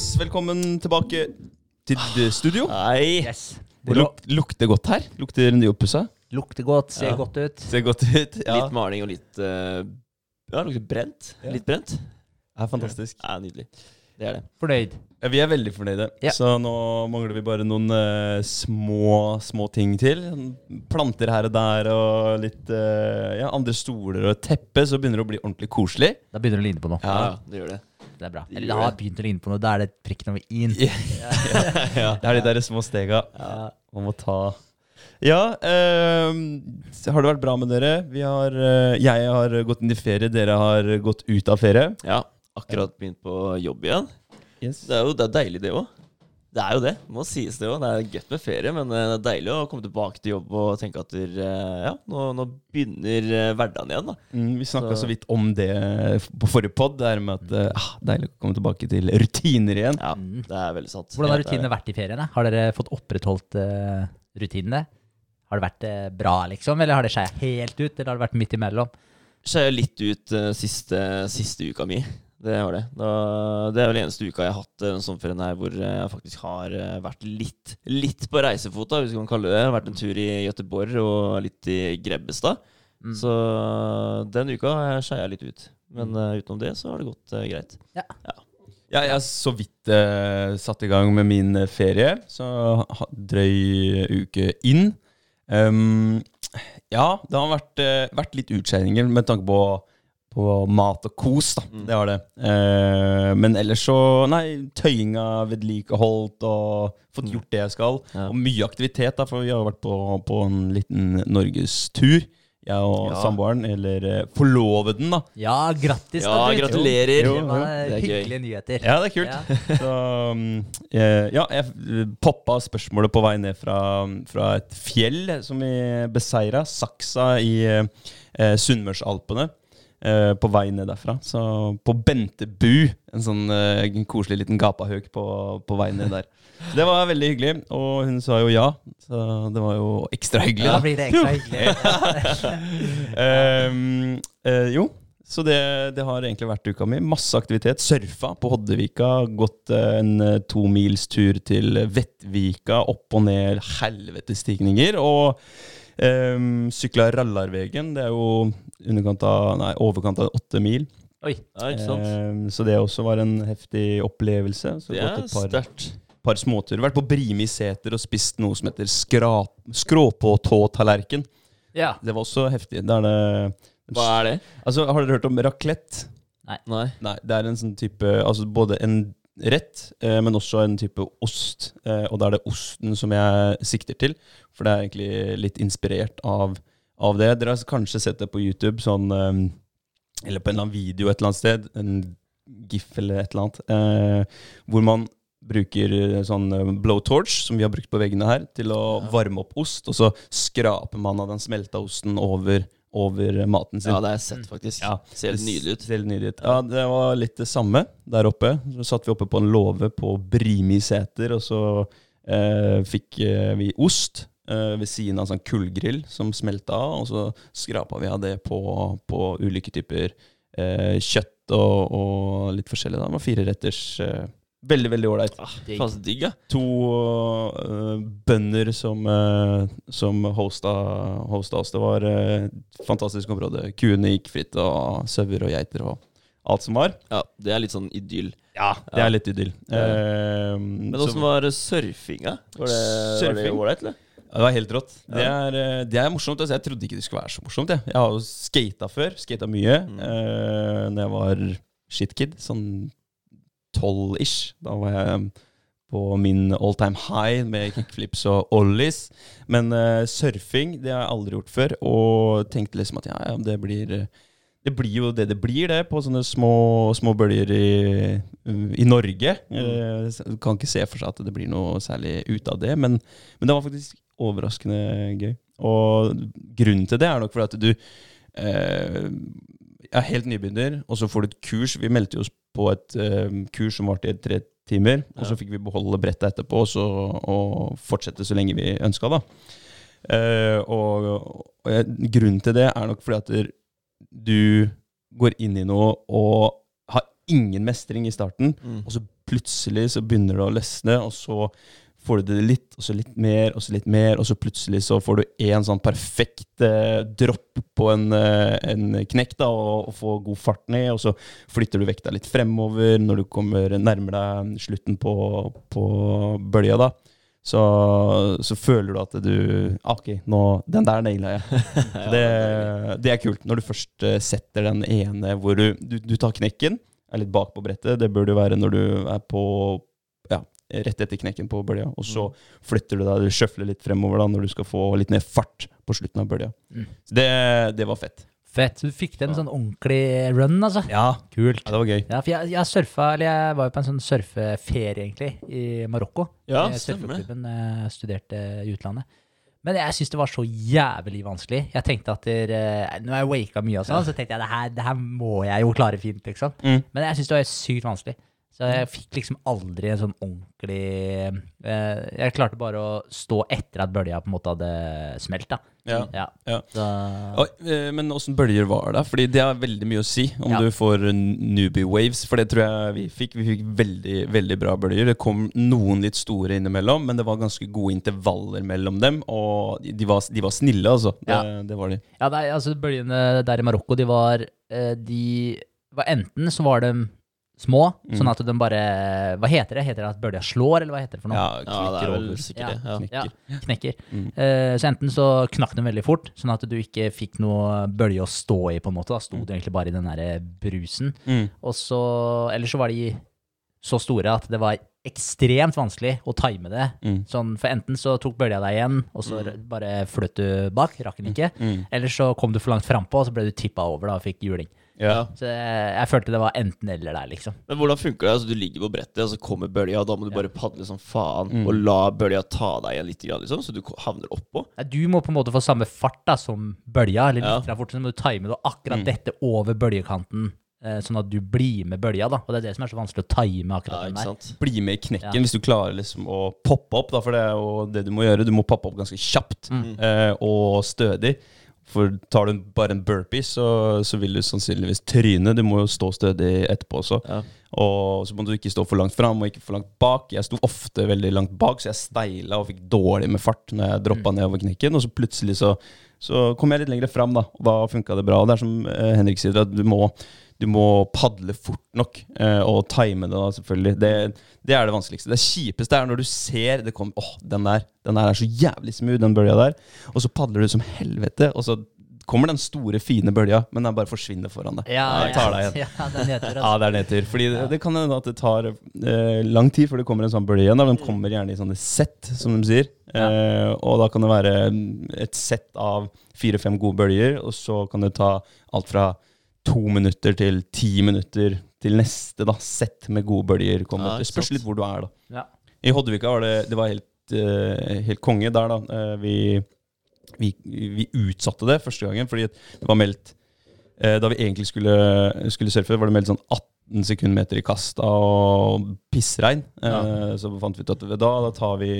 boys. Velkommen tilbake til studio. Nei. Yes. Det luk lukter godt her. Lukter nyoppussa. Lukter godt, ser Ja. godt ut. Ser godt ut. Ja, Litt maling og litt uh, Ja, lukter brent. Ja. Litt brent. det er fantastisk. Ja, nydelig. Det er det. Fornøyd. Ja, vi er veldig fornøyde. Ja. Så nå mangler vi bare noen uh, små, små ting til. Planter her og der og litt uh, ja, andre stoler og et teppe, så begynner det å bli ordentlig koselig. Da begynner det å ligne på noe. Ja, Ja. det gjør det. Det er bra. Eller det har begynt å ligne på noe. Da er det prikken over i-en. ja. Det er de der små stega Ja. man må ta. Ja, eh, har det vært bra med dere? Vi har, eh, jeg har gått inn i ferie, dere har gått ut av ferie. Ja, akkurat begynt på jobb igjen. Yes. Det er jo det er deilig, det òg. Det er jo det. Må sies det òg. Det er godt med ferie, men eh, det er deilig å komme tilbake til jobb og tenke at der, eh, ja, nå, nå begynner eh, hverdagen igjen. da. Mm, vi snakka Så- så vidt om det på forrige pod, det her med at ah, deilig å komme tilbake til rutiner igjen. Ja, Mm. det er veldig sant. Hvordan har rutinene vært i ferien? Har dere fått opprettholdt uh, rutinene? Har det vært uh, bra, liksom? Eller har det skeia helt ut? Eller har det vært midt imellom? Skeia litt ut uh, siste, siste uka mi. Det har det. Da, det er vel eneste uka jeg har hatt uh, sommerferien her hvor jeg faktisk har eh, vært litt, litt på reisefot, da, hvis man kan kalle det det. Vært en tur i Gøteborg og litt i Grebbestad. Mm. Så den uka har jeg skeia litt ut. Men uh, utenom det så har det gått uh, greit. Ja, jeg har så vidt uh, satt i gang med min eh, ferie, så ha, drøy uke inn. Um, ja, det har vært, eh, vært litt utskeiinger med tanke på, på mat og kos, da. Mm. Det har det. Eh, men ellers så Nei, tøyinga, vedlikeholdt og fått gjort det jeg skal. Ja. Og mye aktivitet, da, for vi har vært på, på en liten norgestur. Jeg og Ja. samboeren, eller eh, forloveden, da. Ja, grattis. Ja, da, gratulerer! Jo, Det jo. var Det er gøy. hyggelige nyheter. Ja, det er kult. Ja. Så um, eh, ja, jeg poppa spørsmålet på vei ned fra, fra et fjell som vi beseira, Saksa i eh, Sunnmørsalpene. Eh, på vei ned derfra. Så på Bentebu, en sånn en koselig liten gapahauk på, på vei ned der. Så det var veldig hyggelig, og hun sa jo ja. Så det var jo ekstra hyggelig. Da da. blir det ekstra hyggelig. Eh, jo, så det, det har egentlig vært uka mi. Masse aktivitet. Surfa på Hoddevika. Gått eh, en eh, tomilstur til Vettvika. Opp og ned helvetesstigninger. Og um, sykla Rallarvegen. Det er jo underkant av, nei, overkant av åtte mil. Oi. Ja, ikke sant? Ehm, så det også var en heftig opplevelse. Så Det gått er sterkt. par småturer. Vært på Brimi seter og spist noe som heter skråpåtå-tallerken. Ja. Det var også heftig. Det er det Hva er det? Altså, Har dere hørt om raclette? Nei. Nei, det er en sånn type Altså både en rett, eh, men også en type ost. Eh, og da er det osten som jeg sikter til, for det er egentlig litt inspirert av, av det. Dere har kanskje sett det på YouTube, sånn eh, Eller på en eller annen video et eller annet sted. En gif eller et eller annet. Eh, hvor man bruker eh, sånn eh, blowtorch, som vi har brukt på veggene her, til å Ja. varme opp ost, og så skraper man av den smelta osten over, over maten sin. Ja, det har jeg sett, faktisk. Ja. Ser helt nydelig ut. Ser nydelig ut. Ja, det var litt det samme der oppe. Så satt vi oppe på en låve på Brimi seter, og så eh, fikk vi ost ved siden av en sånn kullgrill som smelta av, og så skrapa vi av det på, på ulike typer eh, kjøtt og, og litt forskjellig. Da. Det var fire retters. Eh, veldig, veldig ålreit. Ah, digg, ja. To uh, bønder som, uh, som hosta, hosta oss. Det var et uh, fantastisk område. Kuene gikk fritt, og sauer og geiter og alt som var. ja. Det er litt sånn idyll. Ja, det er litt idyll. Ja. Eh, Men åssen var surfinga? Var det, var det Surfing? ålreit, eller? Det var helt rått. Det er, eh, det er morsomt. Altså, jeg trodde ikke det skulle være så morsomt. Jeg, jeg har jo skata før. Skata mye Mm. Uh, Når jeg var shitkid. Sånn tolv-ish. Da var jeg på min all time high med kickflips og ollies. Men uh, surfing det har jeg aldri gjort før, og tenkte liksom at ja, ja, det blir eh, det blir jo det det blir, det, på sånne små, små bølger i, i Norge. Eh, Du kan ikke se for seg at det blir noe særlig ut av det, men, men det var faktisk overraskende gøy. Og grunnen til det er nok fordi at du eh, er helt nybegynner, og så får du et kurs. Vi meldte oss på et eh, kurs som varte i tre timer, og så fikk vi beholde brettet etterpå og, så, og fortsette så lenge vi ønska, da. Eh, og, og jeg, grunnen til det er nok fordi at du går inn i noe og har ingen mestring i starten. Mm. Og så plutselig så begynner det å løsne, og så får du det litt, og så litt mer, og så litt mer, og så plutselig så får du én sånn perfekt eh, dropp på en, eh, en knekk, da, og, og får god fart ned, og så flytter du vekta litt fremover når du kommer nærmer deg slutten på, på bølja, da. Så, så føler du at du ah, Ok, nå, den der naila jeg. Det, det er kult. Når du først eh, setter den ene hvor du, du, du tar knekken, er litt bak på brettet. Det bør du være når du er på rett etter knekken på bølja. Og så flytter du deg, du sjøfler litt fremover da når du skal få litt mer fart på slutten av bølja. Mm. Det, det var fett. Fett. Du fikk til en sånn ordentlig run, altså. Ja, Kult. Ja, det var gøy. Ja, for jeg, jeg surfa, eller jeg var jo på en sånn surfeferie, egentlig, i Marokko. Ja, I stemmer det. surfeklubben studerte i utlandet. Men jeg syns det var så jævlig vanskelig. Jeg tenkte at der, eh, Når jeg waka mye og sånn, så tenkte jeg det her, det her må jeg jo klare fint, liksom. Mm. Men jeg syns det var sykt vanskelig. Så jeg fikk liksom aldri en sånn ordentlig eh, Jeg klarte bare å stå etter at bølja på en måte hadde smelt, da. Ja. Ja. Ja. Så, Oi, eh, men åssen bølger var det? Fordi det har veldig mye å si om Ja. du får newbie waves. For det tror jeg vi fikk. Vi fikk veldig veldig bra bølger. Det kom noen litt store innimellom, men det var ganske gode intervaller mellom dem. Og de var, de var snille, altså. Det, Ja. det var de. Ja, nei, altså Bølgene der i Marokko, de var eh, De var enten så var de små, Mm. sånn at de bare Hva heter det? Heter det at bølja slår, eller hva heter det for noe? Ja, Ja, det knekker er vel over. sikkert det. Ja. Knekker. Ja, knekker. Mm. Uh, så enten så knakk de veldig fort, sånn at du ikke fikk noe bølge å stå i, på en måte. Da sto du egentlig bare i den derre brusen. Mm. Og så Eller så var de så store at det var ekstremt vanskelig å time det. Mm. Sånn, for enten så tok bølja deg igjen, og så bare fløt du bak, rakk den ikke. Mm. Eller så kom du for langt frampå, og så ble du tippa over da, og fikk juling. Ja. Så jeg, jeg følte det var enten eller der, liksom. Men hvordan funker det? Altså, du ligger på brettet, og så kommer bølja, og da må du bare padle som faen Mm. og la bølja ta deg igjen litt, liksom, så du havner oppå. Ja, Du må på en måte få samme fart da, som bølja, eller litt Ja. fortere, så må du time det akkurat Mm. dette over bølgekanten, eh, sånn at du blir med bølja. da. Og det er det som er så vanskelig å time akkurat Ja, den der. Bli med i knekken Ja. hvis du klarer liksom å poppe opp, da, for det er jo det du må gjøre. Du må poppe opp ganske kjapt Mm. eh, og stødig. For tar du bare en burpee, så, så vil du sannsynligvis tryne. Du må jo stå stødig etterpå også. Ja. Og så må du ikke stå for langt fram og ikke for langt bak. Jeg sto ofte veldig langt bak, så jeg steila og fikk dårlig med fart når jeg droppa nedover knekken. Og så plutselig så, så kom jeg litt lenger fram, da. Og da funka det bra. Og det er som eh, Henrik sier, at du må, du må padle fort nok eh, og time det, da, selvfølgelig. Det, det er det vanskeligste. Det kjipeste er når du ser det kommer Åh, den der den der er så jævlig smooth, den bølja der. Og så padler du som helvete, og så kommer den store, fine bølja, men den bare forsvinner foran deg. Ja, Jeg tar deg igjen. Ja, den heter det. Ja, det er nedtur. Fordi det, det kan hende at det tar eh, lang tid før det kommer en sånn bølge igjen. Da. Den kommer gjerne i sånne sett, som de sier. Eh, og da kan det være et sett av fire-fem gode bølger, og så kan det ta alt fra to minutter til ti minutter til neste da, sett med gode bølger kommer. Ja, det spørs litt hvor du er, da. Ja. I Hoddevika var det, det var helt, uh, helt konge der, da. Uh, vi, vi, vi utsatte det første gangen fordi det var meldt uh, Da vi egentlig skulle, skulle surfe, var det meldt sånn 18 sekundmeter i kasta og pissregn. Ja. så fant vi ut at da, da tar vi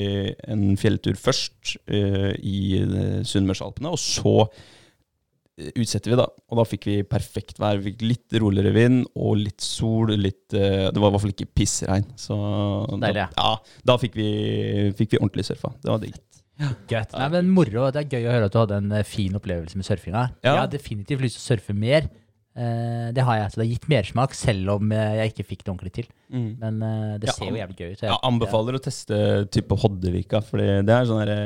en fjelltur først eh, i Sunnmørsalpene, og så utsetter vi, da. Og da fikk vi perfekt vær. Vi fikk litt roligere vind og litt sol. Litt, eh, det var i hvert fall ikke pissregn. Så da, ja, da fikk vi, fikk vi ordentlig surfa. Det var digg. Ja. Nei, men moro. Det er gøy å høre at du hadde en eh, fin opplevelse med surfinga. Ja. Jeg har definitivt lyst til å surfe mer. Eh, det har jeg. Så det har gitt mersmak, selv om jeg ikke fikk det ordentlig til. Men eh, det Ja, ser jo jævlig gøy ut. Jeg, Jeg anbefaler å teste type Hoddevika, for det er sånn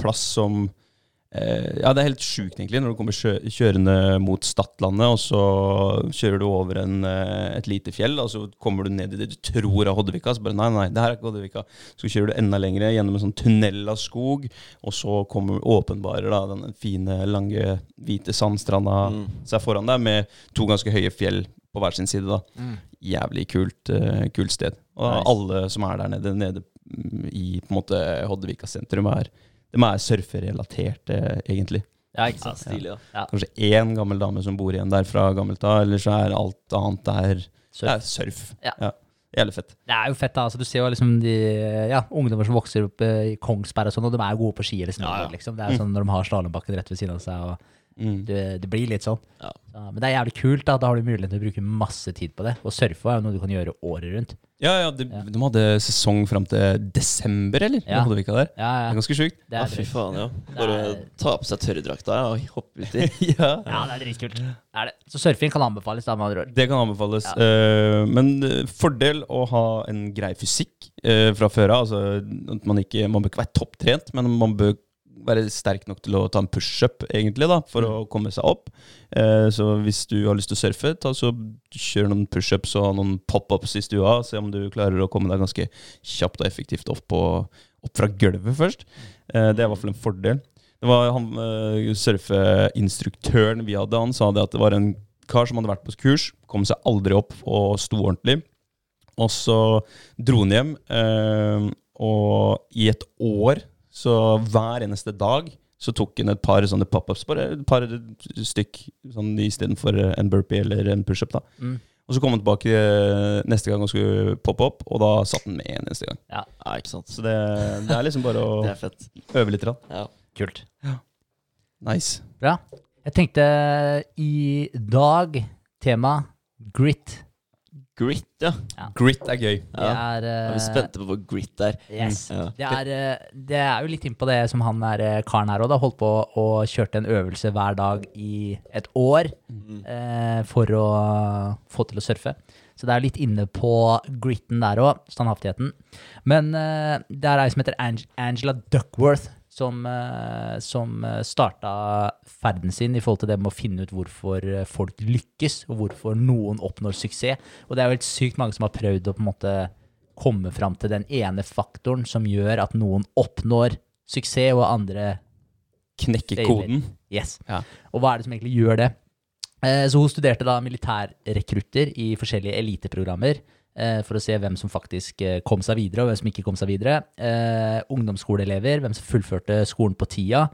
plass som Ja, det er helt sjukt, egentlig, når du kommer kjørende mot Stadlandet, og så kjører du over en, eh, et lite fjell, og så kommer du ned i det du tror er Hoddevika, så bare nei, nei, det her er ikke Hoddevika. Så kjører du enda lenger gjennom en sånn tunnel av skog, og så kommer åpenbarer da den fine, lange, hvite sandstranda Mm. seg foran deg, med to ganske høye fjell på hver sin side, da Mm. jævlig kult, uh, kult sted. Og Nice. alle som er der nede, nede mm, i på en måte Hoddevika sentrum, er, de er surferelaterte, egentlig. Ja, ikke Ja, sant. stilig, da. Kanskje én gammel dame som bor igjen der fra gammelt av, eller så er alt annet der Surf. ja, surf. Ja. Jævlig fett. Det er jo fett, da. Altså, du ser jo liksom de ja, ungdommer som vokser opp eh, i Kongsberg og sånn, og de er jo gode på ski Liksom, Ja, ja. liksom. Det er jo sånn når de har slalåmbakken rett ved siden av seg, og Mm. det, det blir litt sånn. Ja. Men det er jævlig kult. Da Da har du mulighet til å bruke masse tid på det. Og surfe er jo noe du kan gjøre året rundt. Ja, ja, de, Ja. de hadde sesong fram til desember, eller? Ja. Hadde vi ikke der? Ja, Det er ja. ganske sjukt. Det Ja, er fy faen, ja. Bare Det er- ta på seg tørrdrakta og hoppe uti. ja. Ja, det er dritkult. Det er det. Så surfing kan anbefales, da, med andre ord. Det kan anbefales. Ja. Eh, men eh, fordel å ha en grei fysikk eh, fra før av. Altså, at man, ikke, man bør ikke være topptrent, men man bør være sterk nok til å ta en pushup, egentlig, da, for å komme seg opp. Eh, så hvis du har lyst til å surfe, ta så kjør noen pushups og noen pop-ups i stua. Se om du klarer å komme deg ganske kjapt og effektivt opp, på, opp fra gulvet først. Eh, det er i hvert fall en fordel. Det var han uh, surfeinstruktøren vi hadde, han sa det at det var en kar som hadde vært på kurs, kom seg aldri opp og sto ordentlig. Og så dro han hjem, eh, og i et år, så hver eneste dag, så tok hun et par sånne pop-ups, bare et par stykk, sånn istedenfor en burpee eller en pushup. da. Mm. Og så kom han tilbake eh, neste gang og skulle poppe opp, og da satt han med en neste gang. Ja, ikke sant. Så det, det er liksom bare å Det er fett. øve litt. Rann. Ja. Kult. Nice. Bra. Jeg tenkte i dag tema grit. Grit, ja. Grit er gøy. Ja. er Er eh, vi spente på hvor grit er? Yes. Ja. Det, er, eh, det er jo litt inn på det som han der eh, karen her òg, holdt på og kjørte en øvelse hver dag i et år Mm. uh, for å få til å surfe. Så det er litt inne på gritten der òg, standhaftigheten. Men uh, det er ei som heter Ang Angela Duckworth, som, uh, som starta ferden sin i forhold til det med å finne ut hvorfor eh, folk lykkes, og hvorfor noen oppnår suksess. Og det er jo helt sykt mange som har prøvd å på en måte komme fram til den ene faktoren som gjør at noen oppnår suksess, og andre Knekker koden. Yes. Ja. Og hva er det som egentlig gjør det? Eh, Så hun studerte da militærrekrutter i forskjellige eliteprogrammer eh, for å se hvem som faktisk eh, kom seg videre, og hvem som ikke kom seg videre. Eh, Ungdomsskoleelever, hvem som fullførte skolen på tida.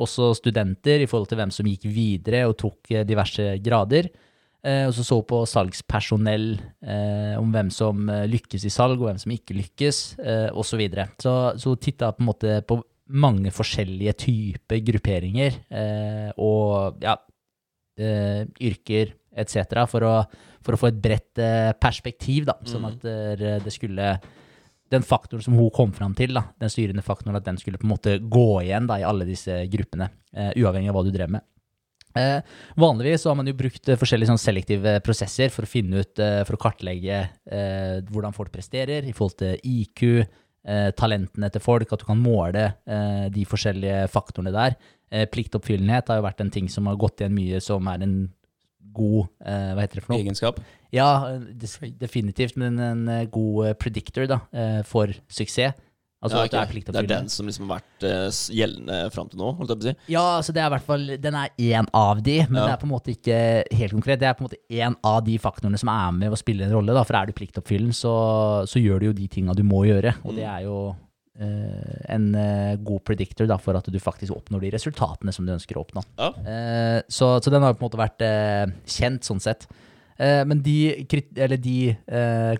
Også studenter i forhold til hvem som gikk videre og tok eh, diverse grader. Eh, og så så på salgspersonell, eh, om hvem som eh, lykkes i salg, og hvem som ikke lykkes, eh, osv. Så, videre. så så titta på en måte på mange forskjellige typer grupperinger, eh, og ja, eh, yrker etc., for å, for å få et bredt eh, perspektiv, da, sånn at eh, det skulle den faktoren som hun kom fram til, da, den styrende faktoren, at den skulle på en måte gå igjen da, i alle disse gruppene, uh, uavhengig av hva du drev med. Uh, vanligvis så har man jo brukt uh, forskjellige sånn selektive prosesser for å finne ut, for å kartlegge hvordan folk presterer i forhold til IQ, talentene til folk, at du kan måle de forskjellige faktorene der. Pliktoppfyllenhet har jo vært en ting som har gått igjen mye, som er en god eh, Hva heter det for noe? Egenskap. Ja, definitivt, men en eh, god eh, predictor da, eh, for suksess. Altså Ja, at du er. Det er den som liksom har vært gjeldende fram til nå, holdt jeg på å si. Ja, altså det er hvert fall Den er én av de, men Ja. det er på en måte ikke helt konkret. Det er på en måte én av de faktorene som er med å spille en rolle. Da. For er du pliktoppfyllende, så, så gjør du jo de tinga du må gjøre. Og det er jo en eh, god predictor da, for at du faktisk oppnår de resultatene som du ønsker å oppnå. Ja. Eh, så, så den har på en måte vært eh, kjent sånn sett. Eh, men de, eller de eh,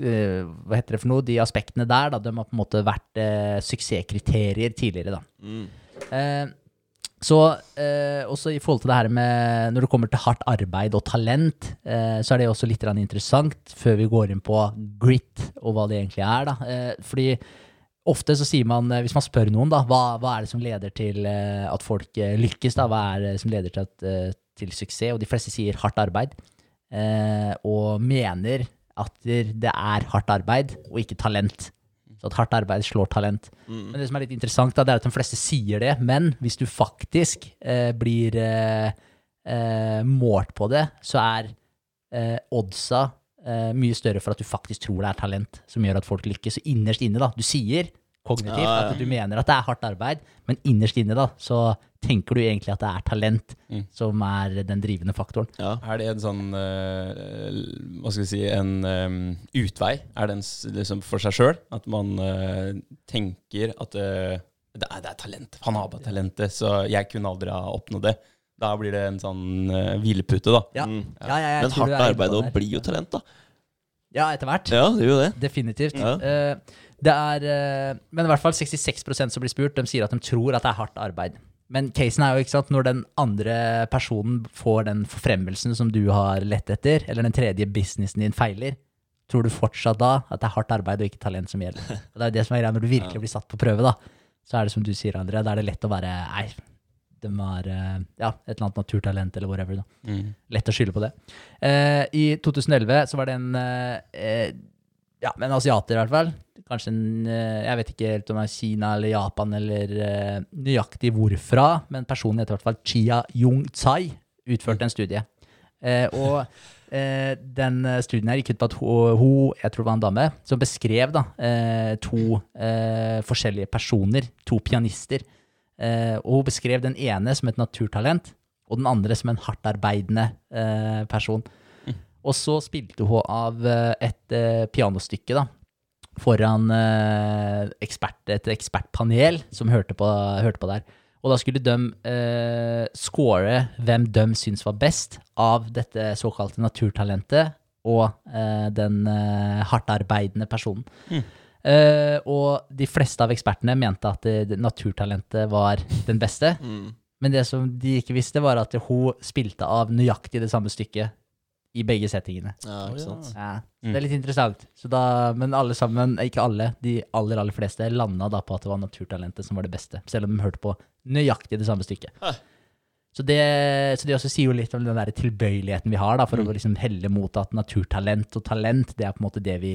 eh, hva heter det for noe, de aspektene der, da, de har på en måte vært eh, suksesskriterier tidligere. da. Mm. Eh, så eh, også i forhold til det her med Når det kommer til hardt arbeid og talent, eh, så er det også litt interessant før vi går inn på grit og hva det egentlig er. da. Eh, fordi ofte så sier man, eh, hvis man spør noen, da, hva, hva er det som leder til eh, at folk eh, lykkes? da, Hva er det som leder til, at, til suksess? Og de fleste sier hardt arbeid. Eh, og mener at det er hardt arbeid og ikke talent. Så at hardt arbeid slår talent. Mm. Men det som er litt interessant, da, det er at de fleste sier det, men hvis du faktisk eh, blir eh, målt på det, så er oddsa mye større for at du faktisk tror det er talent som gjør at folk lykkes. Så innerst inne, da, du sier kognitivt Ja, ja. at du mener at det er hardt arbeid, men innerst inne da, så tenker du egentlig at det er talent Mm. som er den drivende faktoren. Ja. Er det en sånn uh, Hva skal vi si En um, utvei? Er det en, liksom for seg sjøl? At man uh, tenker at uh, det, er, det er talent. Han har bare talentet, så jeg kunne aldri ha oppnådd det. Da blir det en sånn uh, hvilepute, da. Ja. Mm. Ja, ja, jeg Men tror hardt arbeid det blir jo talent, da. Ja, etter hvert. Ja, det gjør jo det. Definitivt. Ja. Eh, det er, eh, men i hvert fall 66% som blir spurt, de sier at de tror at det er hardt arbeid. Men casen er jo ikke sant, når den andre personen får den forfremmelsen som du har lett etter, eller den tredje businessen din feiler, tror du fortsatt da at det er hardt arbeid og ikke talent som gjelder? Og det er jo det som er greia når du virkelig blir satt på prøve, da. Så er det som du sier, André, da er det lett å være Nei, det var eh, ja, et eller annet naturtalent eller whatever. da. Mm. Lett å skylde på det. Eh, I 2011 så var det en eh, ja, en asiater i hvert fall. Kanskje en eh, Jeg vet ikke helt om det er Kina eller Japan eller eh, nøyaktig hvorfra, men personen heter i hvert fall Chia Yung Tsai. Utførte en studie. Eh, og eh, den studien her gikk ut på at hun, jeg tror det var en dame, som beskrev da, eh, to eh, forskjellige personer, to pianister. Eh, og hun beskrev den ene som et naturtalent, og den andre som en hardtarbeidende eh, person. Og så spilte hun av eh, et pianostykke da, foran ekspert, et ekspertpanel som hørte på, hørte på der. Og da skulle de eh, score hvem de syns var best av dette såkalte naturtalentet og eh, den eh, hardtarbeidende personen. Eh, og de fleste av ekspertene mente at det, det naturtalentet var den beste. Men det som de ikke visste, var at hun spilte av nøyaktig det samme stykket i begge settingene. Ja, ikke sant. Ja, Det er litt interessant. Så da, men alle sammen, ikke alle, de aller aller fleste landa da på at det var naturtalentet som var det beste. Selv om de hørte på nøyaktig det samme stykket. Hæ. Så det, så det også sier jo litt om den der tilbøyeligheten vi har da, for å liksom helle mot at naturtalent og talent det er på en måte det vi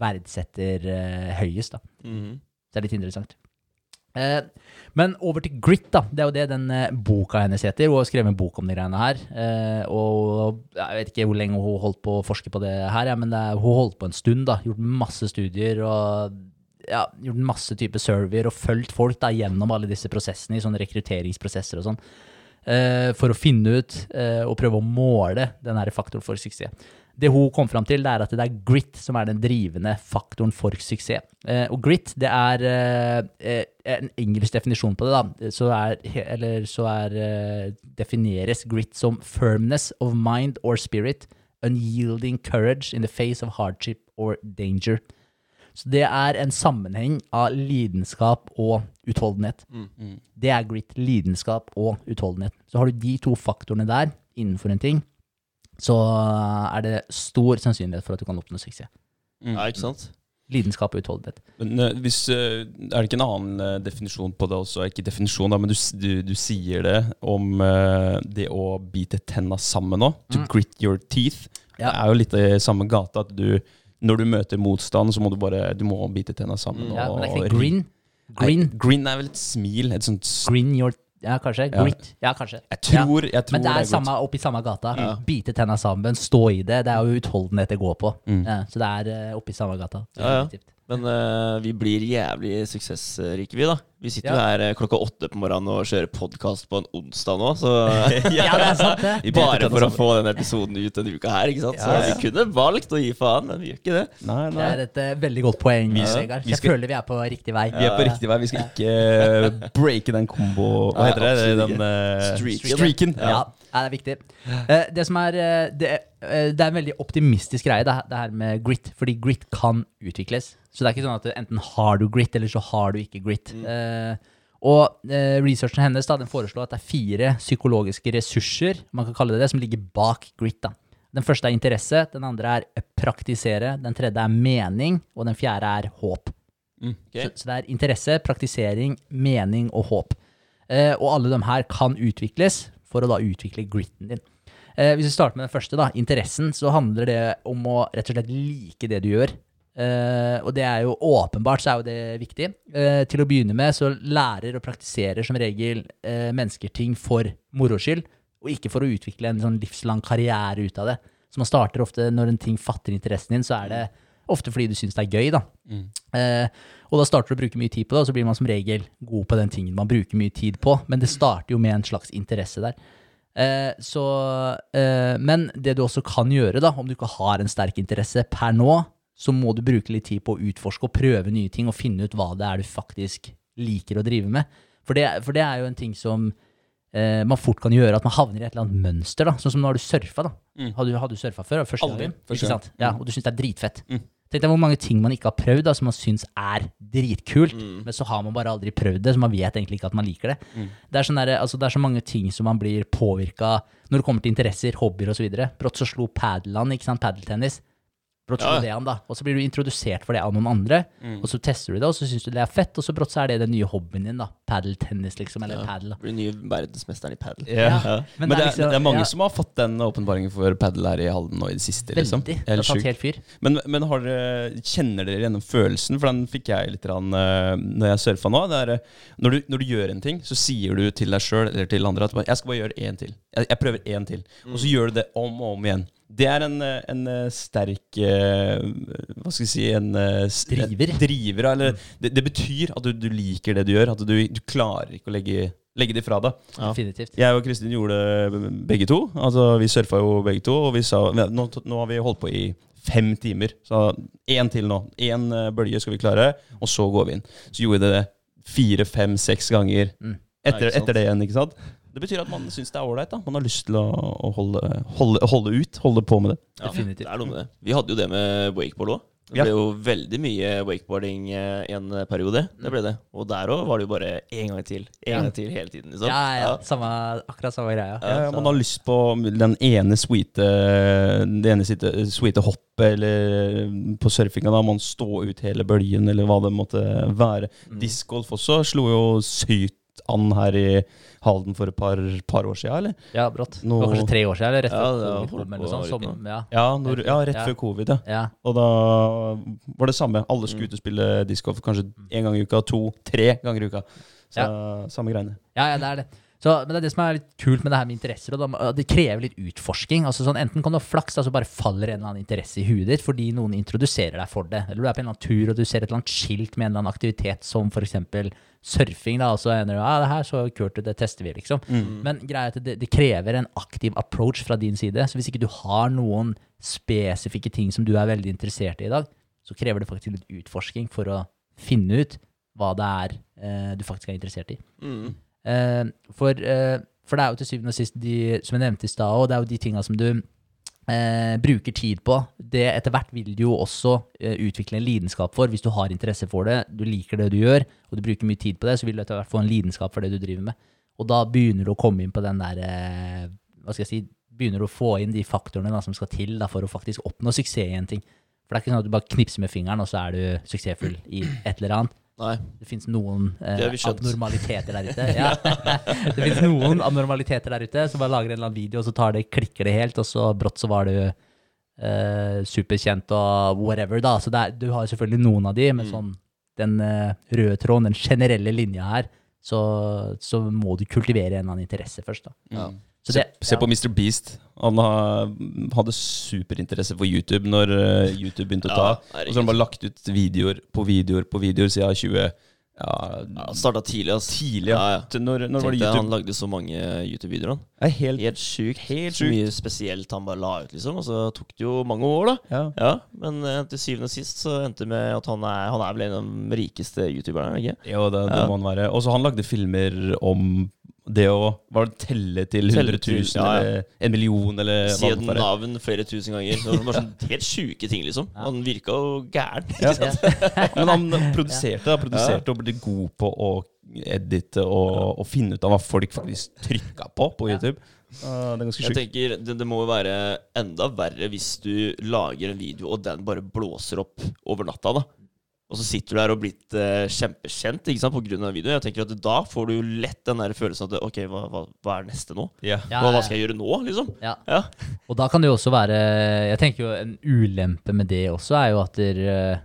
verdsetter eh, høyest. da. Mm. Så det er litt interessant. Eh, men over til grit, da. Det er jo det den eh, boka hennes heter. Hun har skrevet en bok om de greiene her. Eh, og jeg vet ikke hvor lenge hun holdt på å forske på det her, ja, men det er, hun holdt på en stund. da, Gjort masse studier og ja, gjort masse type surveyer og fulgt folk da gjennom alle disse prosessene i sånne rekrutteringsprosesser og sånn. eh, for å finne ut eh, og prøve å måle den her faktoren for suksess. Det hun kom fram til, det er at det er grit som er den drivende faktoren for suksess. Eh, og grit, det er eh, eh, en engelsk definisjon på det, da. Så er, eller så er defineres grit som firmness of mind or spirit, unyielding courage in the face of hardship or danger. Så det er en sammenheng av lidenskap og utholdenhet. Det er grit. Lidenskap og utholdenhet. Så har du de to faktorene der innenfor en ting, så er det stor sannsynlighet for at du kan oppnå suksess. Ja, ikke sant? Lidenskap og utholdenhet. Men eh, hvis, eh, er det ikke en annen eh, definisjon på det også? Ikke definisjon, da, men du, du, du sier det om det å bite tenna sammen òg. To grit your teeth. Ja. Det er jo litt i samme gata. at du når du møter motstand, så må du bare du må bite tenna sammen. Ja, men det er ikke grin. Grin. Nei, grin er vel et smil. Et sånt Grin your Ja, kanskje. Grit. Ja, kanskje. Jeg tror, jeg tror Men det er er samme, oppi samme gata. Bite tenna sammen, stå i det. Det er jo utholdenhet det går på. Mm. Ja, så det er eh, oppi samme gata. Ja, ja. Men uh, vi blir jævlig suksessrike, vi, da. Vi sitter jo Ja. her eh, klokka åtte på morgenen og kjører podkast på en onsdag nå, så Ja, det er sant, det. Bare for å få den episoden ut denne uka her, ikke sant. Så Ja, vi kunne valgt å gi faen, men vi gjør ikke det. Nei, Det er et uh, veldig godt poeng, Vegard. Jeg skal- føler vi er på riktig vei. Vi er på riktig vei. Vi skal ikke breake den kombo... Hva heter det? Den uh, Streaken. streaken. Ja, ja, det er viktig. Eh, det som er eh, det, eh, det er en veldig optimistisk greie, det, det her med grit. Fordi grit kan utvikles. Så det er ikke sånn at enten har du grit, eller så har du ikke grit. Eh, og uh, researchen hennes da, den foreslår at det er fire psykologiske ressurser man kan kalle det det, som ligger bak grit. da. Den første er interesse, den andre er praktisere, den tredje er mening, og den fjerde er håp. Ok. Så, så det er interesse, praktisering, mening og håp. Eh, og alle de her kan utvikles for å da utvikle gritten din. Eh, hvis vi starter med den første, da, interessen, så handler det om å rett og slett like det du gjør. Eh, og det er jo åpenbart så er jo det viktig. Eh, til å begynne med så lærer og praktiserer som regel eh, mennesker ting for moro skyld, og ikke for å utvikle en sånn livslang karriere ut av det. Så man starter ofte når en ting fatter interessen din, så er det ofte fordi du syns det er gøy, da. Eh, og da starter du å bruke mye tid på det, og så blir man som regel god på den tingen man bruker mye tid på. Men det starter jo med en slags interesse der. Eh, så, eh, men det du også kan gjøre, da, om du ikke har en sterk interesse per nå, så må du bruke litt tid på å utforske og prøve nye ting og finne ut hva det er du faktisk liker å drive med. For det, for det er jo en ting som eh, man fort kan gjøre, at man havner i et eller annet mønster. da, Sånn som nå har du surfa. da. Har du, har du surfa før? Første Aldri. gangen? Ikke sant? Ja, Og du syns det er dritfett. Tenk deg hvor mange ting man ikke har prøvd, da, som man syns er dritkult, Mm. men så har man bare aldri prøvd det, så man vet egentlig ikke at man liker det. Det, er sånn der, altså, det er så mange ting som man blir påvirka når det kommer til interesser, hobbyer osv. Brått så slo padel an, ikke sant, padeltennis. Brått Ja. da. Og så blir du introdusert for det av noen andre, og så tester du det, og så syns du det er fett, og så brått så er det den nye hobbyen din, da. Padeltennis, liksom, eller padel. Blir den nye verdensmesteren i padel. Ja. Ja. Men, det, er, liksom- det er mange ja, som har fått den åpenbaringen for padel her i Halden nå i det siste. liksom. Veldig. Det har tatt helt fyr. Men, men har dere, kjenner dere gjennom følelsen? For den fikk jeg litt rann, eh, når jeg surfa nå. Det er, eh, når, du, når du gjør en ting, så sier du til deg sjøl eller til andre at jeg skal bare gjøre én til. Jeg, jeg prøver én til. Og så gjør du det om og om igjen. Det er en, eh, en eh, sterk eh, Hva skal vi si en Driver. driver eller, det, det betyr at du, du liker det du gjør. At du, du klarer ikke å legge, legge det fra deg. Ja. Definitivt. Jeg og Kristin gjorde det begge to. Altså Vi surfa jo begge to, og vi sa nå, nå har vi holdt på i fem timer. Så én til nå. Én bølge skal vi klare, og så går vi inn. Så gjorde vi det fire, fem, seks ganger Mm. etter, Ja, etter det igjen. ikke sant? Det betyr at man syns det er ålreit. Man har lyst til å, å holde, holde, holde ut, holde på med det. Ja, Definitivt. Det er noe med det. Vi hadde jo det med wakeboard òg. Det Ja. ble jo veldig mye wakeboarding eh, en periode. Det ble det. Og der òg var det jo bare én gang til. En Ja. gang til hele tiden, liksom. Ja, ja, Samme, akkurat samme greia. Ja, man har lyst på den ene sweete Det ene sweete, hoppet, eller på surfinga da man stå ut hele bølgen, eller hva det måtte være. Mm. Discgolf også slo jo sykt an her i Halden for et par, par år siden, eller? Ja, brått. Det var kanskje tre år siden, eller rett Ja, før ja, covid eller sånt. nå. Som, ja, Ja, når, ja rett Ja. før covid, ja. ja. Og da var det samme. Alle skulle ut og spille discgolf kanskje én gang i uka, to, tre ganger i uka. Så samme greiene. Ja, ja, det er det. Så, men det er det som er litt kult med det her med interesser. Og det krever litt utforsking. Altså sånn, enten kan du ha flaks, altså så bare faller en eller annen interesse i huet ditt fordi noen introduserer deg for det. Eller du er på en eller annen tur og du ser et eller annet skilt med en eller annen aktivitet, som f.eks. surfing. da, Og så ender du ja, det her så kult ut, det tester vi, liksom. Men greia er at det, det krever en aktiv approach fra din side. Så hvis ikke du har noen spesifikke ting som du er veldig interessert i i dag, så krever det faktisk litt utforsking for å finne ut hva det er eh, du faktisk er interessert i. Mm. Eh, for, eh, for det er jo til syvende og sist de, som jeg nevnte i stad, og det er jo de tinga som du eh, bruker tid på. Det Etter hvert vil du jo også eh, utvikle en lidenskap for, hvis du har interesse for det, du liker det du gjør, og du bruker mye tid på det, så vil du etter hvert få en lidenskap for det du driver med. Og da begynner du å komme inn på den der eh, Hva skal jeg si Begynner du å få inn de faktorene da, som skal til da, for å faktisk oppnå suksess i en ting. For det er ikke sånn at du bare knipser med fingeren, og så er du suksessfull i et eller annet. Nei. Det fins noen eh, abnormaliteter der ute. Ja. det fins noen abnormaliteter der ute som bare lager en eller annen video, og så tar det, klikker det helt, og så brått så var du eh, superkjent og whatever, da. Så det er, du har selvfølgelig noen av de, men Mm. sånn den eh, røde tråden, den generelle linja her, så, så må du kultivere en eller annen interesse først, da. Ja. Så Se, det- se på Mr. Beast. Han hadde superinteresse for YouTube når eh, YouTube begynte å ta. Ja, og så har han bare lagt ut videoer på videoer på videoer siden 20... Ja, Ja, Starta tidlig, ass. tidlig. Ja. Ja, ja. Når, når var det YouTube? Han lagde så mange YouTube-videoer. han. Er helt, Helt sjukt. Helt sjukt. mye spesielt han bare la ut, liksom. Og så tok det jo mange år, da. ja. Men eh, til syvende og sist så endte det med at han er, han er vel en av de rikeste youtuberne, er ikke? Jo, det, det må han være. Og så han lagde filmer om det å Var det telle til 100 Telle 000 ja, ja. eller en million, eller Si et navn flere tusen ganger. Det var sånn helt sjuke ting, liksom. Han virka jo gæren. Men han produserte, da, produserte og ble god på å edite og, og finne ut av hva folk faktisk trykka på på YouTube. Uh, det er ganske Jeg tenker det, det må jo være enda verre hvis du lager en video, og den bare blåser opp over natta, da. Og så sitter du der og blitt eh, kjempekjent ikke sant, på grunn av videoen. Jeg tenker at Da får du lett den der følelsen at OK, hva, hva, hva er neste nå? Ja. Ja, Hva, hva skal jeg gjøre nå, liksom? Ja. Ja. Og da kan det jo også være Jeg tenker jo en ulempe med det også er jo at der, eh,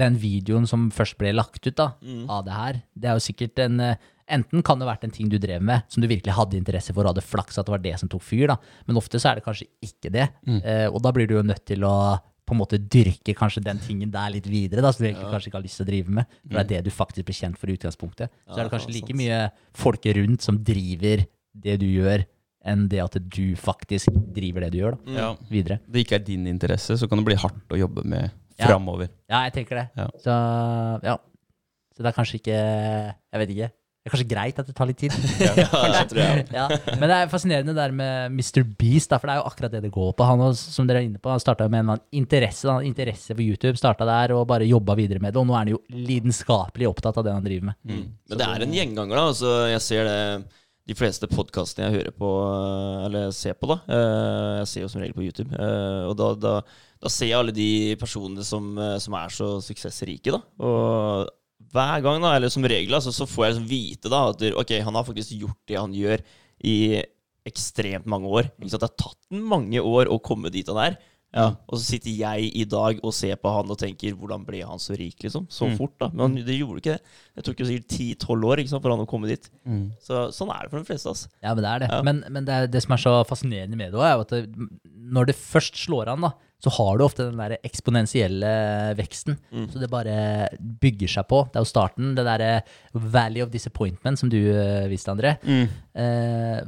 den videoen som først ble lagt ut da, Mm. av det her, det er jo sikkert en eh, Enten kan det ha vært en ting du drev med som du virkelig hadde interesse for og hadde flaks at det var det som tok fyr, da. Men ofte så er det kanskje ikke det. Eh, og da blir du jo nødt til å på en måte dyrke kanskje den tingen der litt videre, da, som du egentlig kanskje ikke har lyst til å drive med. For det er det du faktisk blir kjent for i utgangspunktet. Så Ja, er det kanskje like sant. mye folk rundt som driver det du gjør, enn det at du faktisk driver det du gjør, da, Ja. videre. det ikke er din interesse, så kan det bli hardt å jobbe med Ja. framover. Ja, jeg tenker det. Ja. Så ja. Så det er kanskje ikke Jeg vet ikke. Det er kanskje greit at det tar litt tid. Ja, det tror jeg. ja. Men det er fascinerende det der med Mr. Beast, da, for det er jo akkurat det det går på. Han også, som dere er inne på, han starta med en interesse, han interesse for YouTube, starta der og bare jobba videre med det. Og nå er han jo lidenskapelig opptatt av det han driver med. Mm. Men det er en gjenganger, da. Altså, jeg ser det de fleste podkastene jeg hører på, eh, eller ser på, da eh, Jeg ser jo som regel på YouTube. eh, Og da, da, da ser jeg alle de personene som, som er så suksessrike, da. Og hver gang, da, eller som regel, altså, så får jeg liksom vite da at ok, han har faktisk gjort det han gjør i ekstremt mange år. Ikke sant? Det har tatt han mange år å komme dit han er. Ja, og så sitter jeg i dag og ser på han og tenker hvordan ble han så rik, liksom? Så Mm. fort, da. Men han, det gjorde ikke det. Det tok jo sikkert 10-12 år ikke sant, for han å komme dit. Mm. Så sånn er det for de fleste. Altså. Ja, men det er det. Ja. Men, men det, er, det som er så fascinerende med det òg, er at det, når det først slår an, da, så har du ofte den der eksponentielle veksten. Mm. Så det bare bygger seg på. Det er jo starten, det derre valley of disappointment som du eh, viste, André. Mm. Eh,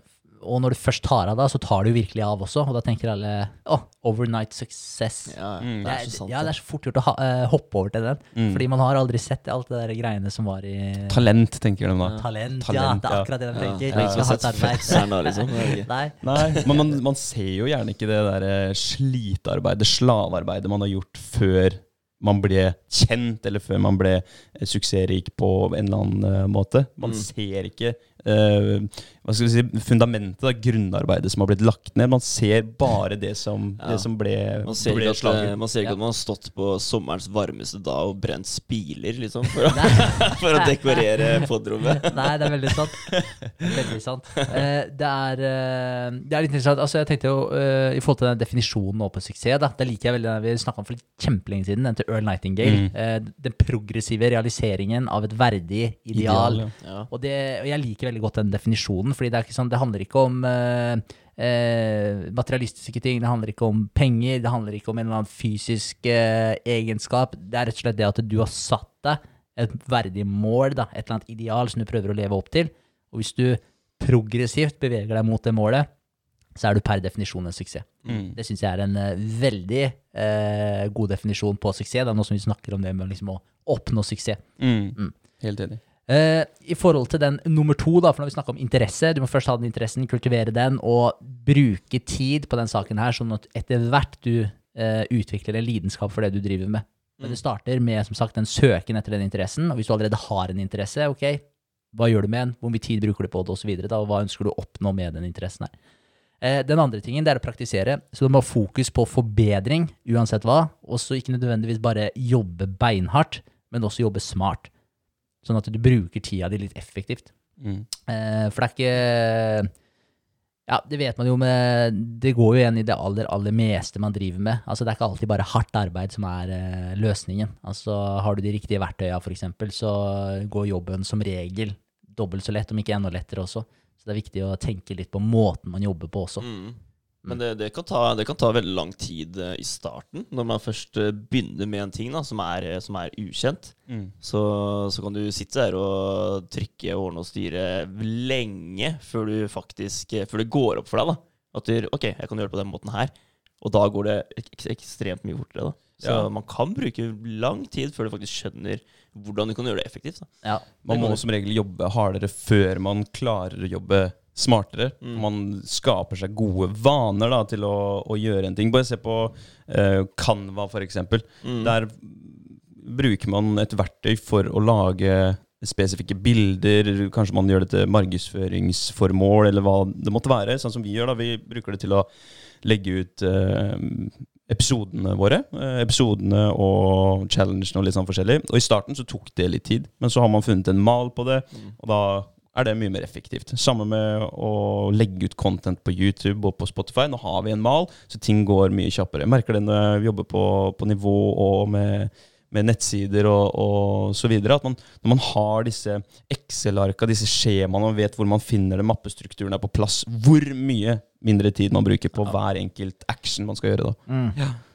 og når du først tar av da, så tar du virkelig av også. Og da tenker alle å, overnight success. Ja, Mm. det Det er så sant. ja, det er så fort gjort å ha, uh, hoppe over til den. Mm. Fordi man har aldri sett alt det der greiene som var i Talent, tenker de da. talent. ja, ja. det er akkurat det de tenker. Ja. Ja. sett da, liksom. Nei. Nei, men man, man ser jo gjerne ikke det der eh, slitearbeidet, slavearbeidet man har gjort før man ble kjent, eller før man ble eh, suksessrik på en eller annen måte. Man Mm. ser ikke eh, hva skal vi si, fundamentet, da, grunnarbeidet som har blitt lagt ned. Man ser bare det som, Ja. det som ble, Man ser ble at, eh, man ser ikke Ja. at man har stått på sommerens varmeste dag og brent spiler, liksom, for å, for å dekorere podrommet. Nei, det er veldig sant. Veldig sant. Uh, det, er, uh, det er litt interessant. Altså, jeg tenkte jo, I forhold til den definisjonen på suksess, da, det liker jeg veldig vi snakka om for kjempelenge siden, den til Earl Nightingale. Mm. Den progressive realiseringen av et verdig ideal. ja. Ja. Og, det, og jeg liker veldig godt den definisjonen, fordi det, er ikke sånn, det handler ikke om eh, eh, materialistiske ting, det handler ikke om penger, det handler ikke om en eller annen fysisk eh, egenskap. Det er rett og slett det at du har satt deg et verdig mål, da, et eller annet ideal som du prøver å leve opp til. Og hvis du progressivt beveger deg mot det målet, så er du per definisjon en suksess. Mm. Det syns jeg er en eh, veldig eh, god definisjon på suksess. Det er noe som vi snakker om det med liksom, å oppnå suksess. Mm. Mm. Helt enig. Eh, I forhold til den nummer to, da, for når vi snakker om interesse, du må først ha den interessen, kultivere den, og bruke tid på den saken her, sånn at etter hvert du uh, utvikler en lidenskap for det du driver med. Men det starter med som sagt, en søken etter den interessen, og hvis du allerede har en interesse, ok, hva gjør du med den, hvor mye tid bruker du på det, osv., og hva ønsker du å oppnå med den interessen her. Eh, Den andre tingen det er å praktisere, så du må ha fokus på forbedring uansett hva, og så ikke nødvendigvis bare jobbe beinhardt, men også jobbe smart. Sånn at du bruker tida di litt effektivt. Mm. Eh, For det er ikke Ja, det vet man jo, men det går jo igjen i det aller, aller meste man driver med. Altså, det er ikke alltid bare hardt arbeid som er eh, løsningen. Altså, har du de riktige verktøya, eksempel, så går jobben som regel dobbelt så lett, om ikke enda lettere også. Så det er viktig å tenke litt på måten man jobber på også. Mm. Men det, det, kan ta, det kan ta veldig lang tid eh, i starten, når man først eh, begynner med en ting da, som, er, eh, som er ukjent. Mm. Så, så kan du sitte der og trykke, ordne og styre lenge før du faktisk Før det går opp for deg. da At du, ok, jeg kan gjøre det på den måten her. Og da går det ek ekstremt mye fortere. da Så Ja. man kan bruke lang tid før du faktisk skjønner hvordan du kan gjøre det effektivt. da Ja, Man må som regel jobbe hardere før man klarer å jobbe smartere. Mm. Man skaper seg gode vaner da, til å, å gjøre en ting. Bare se på uh, Canva, for eksempel. Mm. Der bruker man et verktøy for å lage spesifikke bilder. Kanskje man gjør det til markedsføringsformål, eller hva det måtte være. Sånn som vi gjør. da, Vi bruker det til å legge ut uh, episodene våre. Eh, episodene og challengene og litt sånn forskjellig. Og i starten så tok det litt tid, men så har man funnet en mal på det, Mm. og da er det mye mer effektivt. Samme med å legge ut content på YouTube og på Spotify. Nå har vi en mal, så ting går mye kjappere. Jeg merker det når jeg jobber på, på nivå og med, med nettsider og, og så videre, at man, når man har disse Excel-arka, disse skjemaene, og vet hvor man finner det, mappestrukturen er på plass, hvor mye mindre tid man bruker på hver enkelt action man skal gjøre da. mm.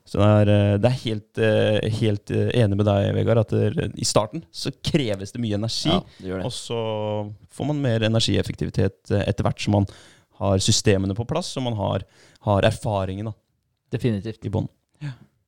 Så det er, eh, det er helt, eh, helt eh, enig med deg, Vegard, at det, i starten så kreves det mye energi. Ja, det gjør det. Og så får man mer energieffektivitet etter hvert som man har systemene på plass, og man har, har erfaringen da, definitivt. i bånn.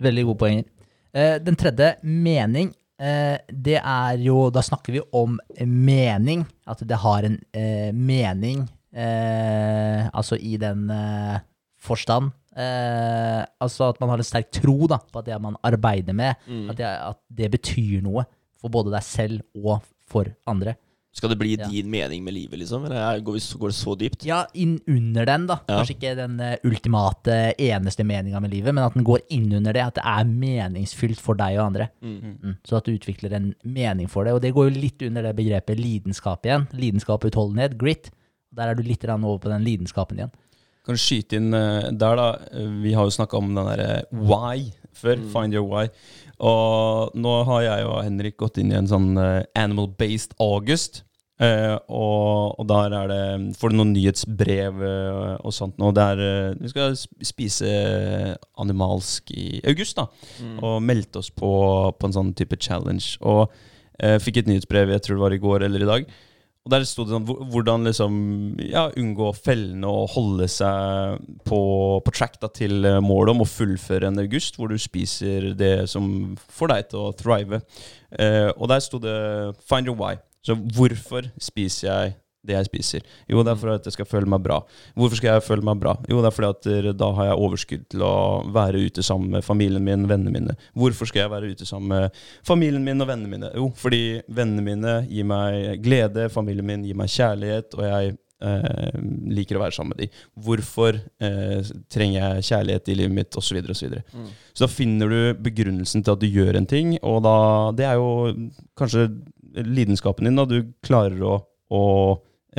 Veldig gode poenger. Eh, den tredje, mening. eh, det er jo Da snakker vi om mening. At det har en eh, mening, eh, altså i den eh, forstand. Eh, altså at man har en sterk tro da, på at det man arbeider med, Mm. at, det, at det betyr noe for både deg selv og for andre. Skal det bli Ja. din mening med livet, liksom? Eller er- går, vi, går det så dypt? Ja, inn under den, da. Ja. Kanskje ikke den eh, ultimate, eneste meninga med livet, men at den går inn under det. At det er meningsfylt for deg og andre. Mm. Mm. Så at du utvikler en mening for det. Og det går jo litt under det begrepet lidenskap igjen. Lidenskap og utholdenhet, grit. Der er du litt over på den lidenskapen igjen. Kan du skyte inn eh, der, da? Eh, Vi har jo snakka om den derre why før. Find your why. Og nå har jeg og Henrik gått inn i en sånn eh, animal-based August. Eh, og, og der er det Får du noen nyhetsbrev eh, og sånt nå. Der er eh, Vi skal spise animalsk i august, da. Og meldte oss på, på en sånn type challenge. Og eh, fikk et nyhetsbrev, jeg tror det var i går eller i dag. Og der sto det sånn hvordan liksom ja, unngå fellene og holde seg på, på track da, til eh, målet om å fullføre en august, hvor du spiser det som får deg til å thrive. Eh, og der sto det 'find your why'. Så hvorfor spiser jeg det jeg spiser? Jo, det er for at jeg skal føle meg bra. Hvorfor skal jeg føle meg bra? Jo, det er fordi at eh, da har jeg overskudd til å være ute sammen med familien min, vennene mine. Hvorfor skal jeg være ute sammen med familien min og vennene mine? Jo, fordi vennene mine gir meg glede, familien min gir meg kjærlighet, og jeg eh, liker å være sammen med dem. Hvorfor eh, trenger jeg kjærlighet i livet mitt, osv., osv. Så, videre. Mm. så da finner du begrunnelsen til at du gjør en ting, og da Det er jo kanskje lidenskapen din, da. Du klarer å, å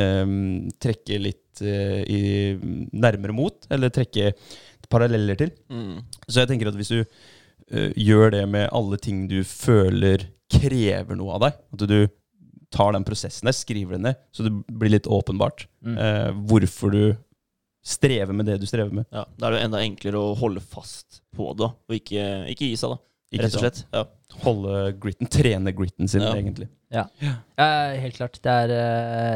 em, trekke litt eh, i, nærmere mot, eller trekke paralleller til. Mm. Så jeg tenker at hvis du eh, gjør det med alle ting du føler krever noe av deg, at du tar den prosessen der, skriver det ned, så det blir litt åpenbart Mm. eh, hvorfor du strever med det du strever med. Ja, Da er det enda enklere å holde fast på det, og ikke, ikke gi seg, da. Ikke rett og slett. Ja. Holde gritten, trene gritten sin, Ja. egentlig. Ja, helt klart. Det er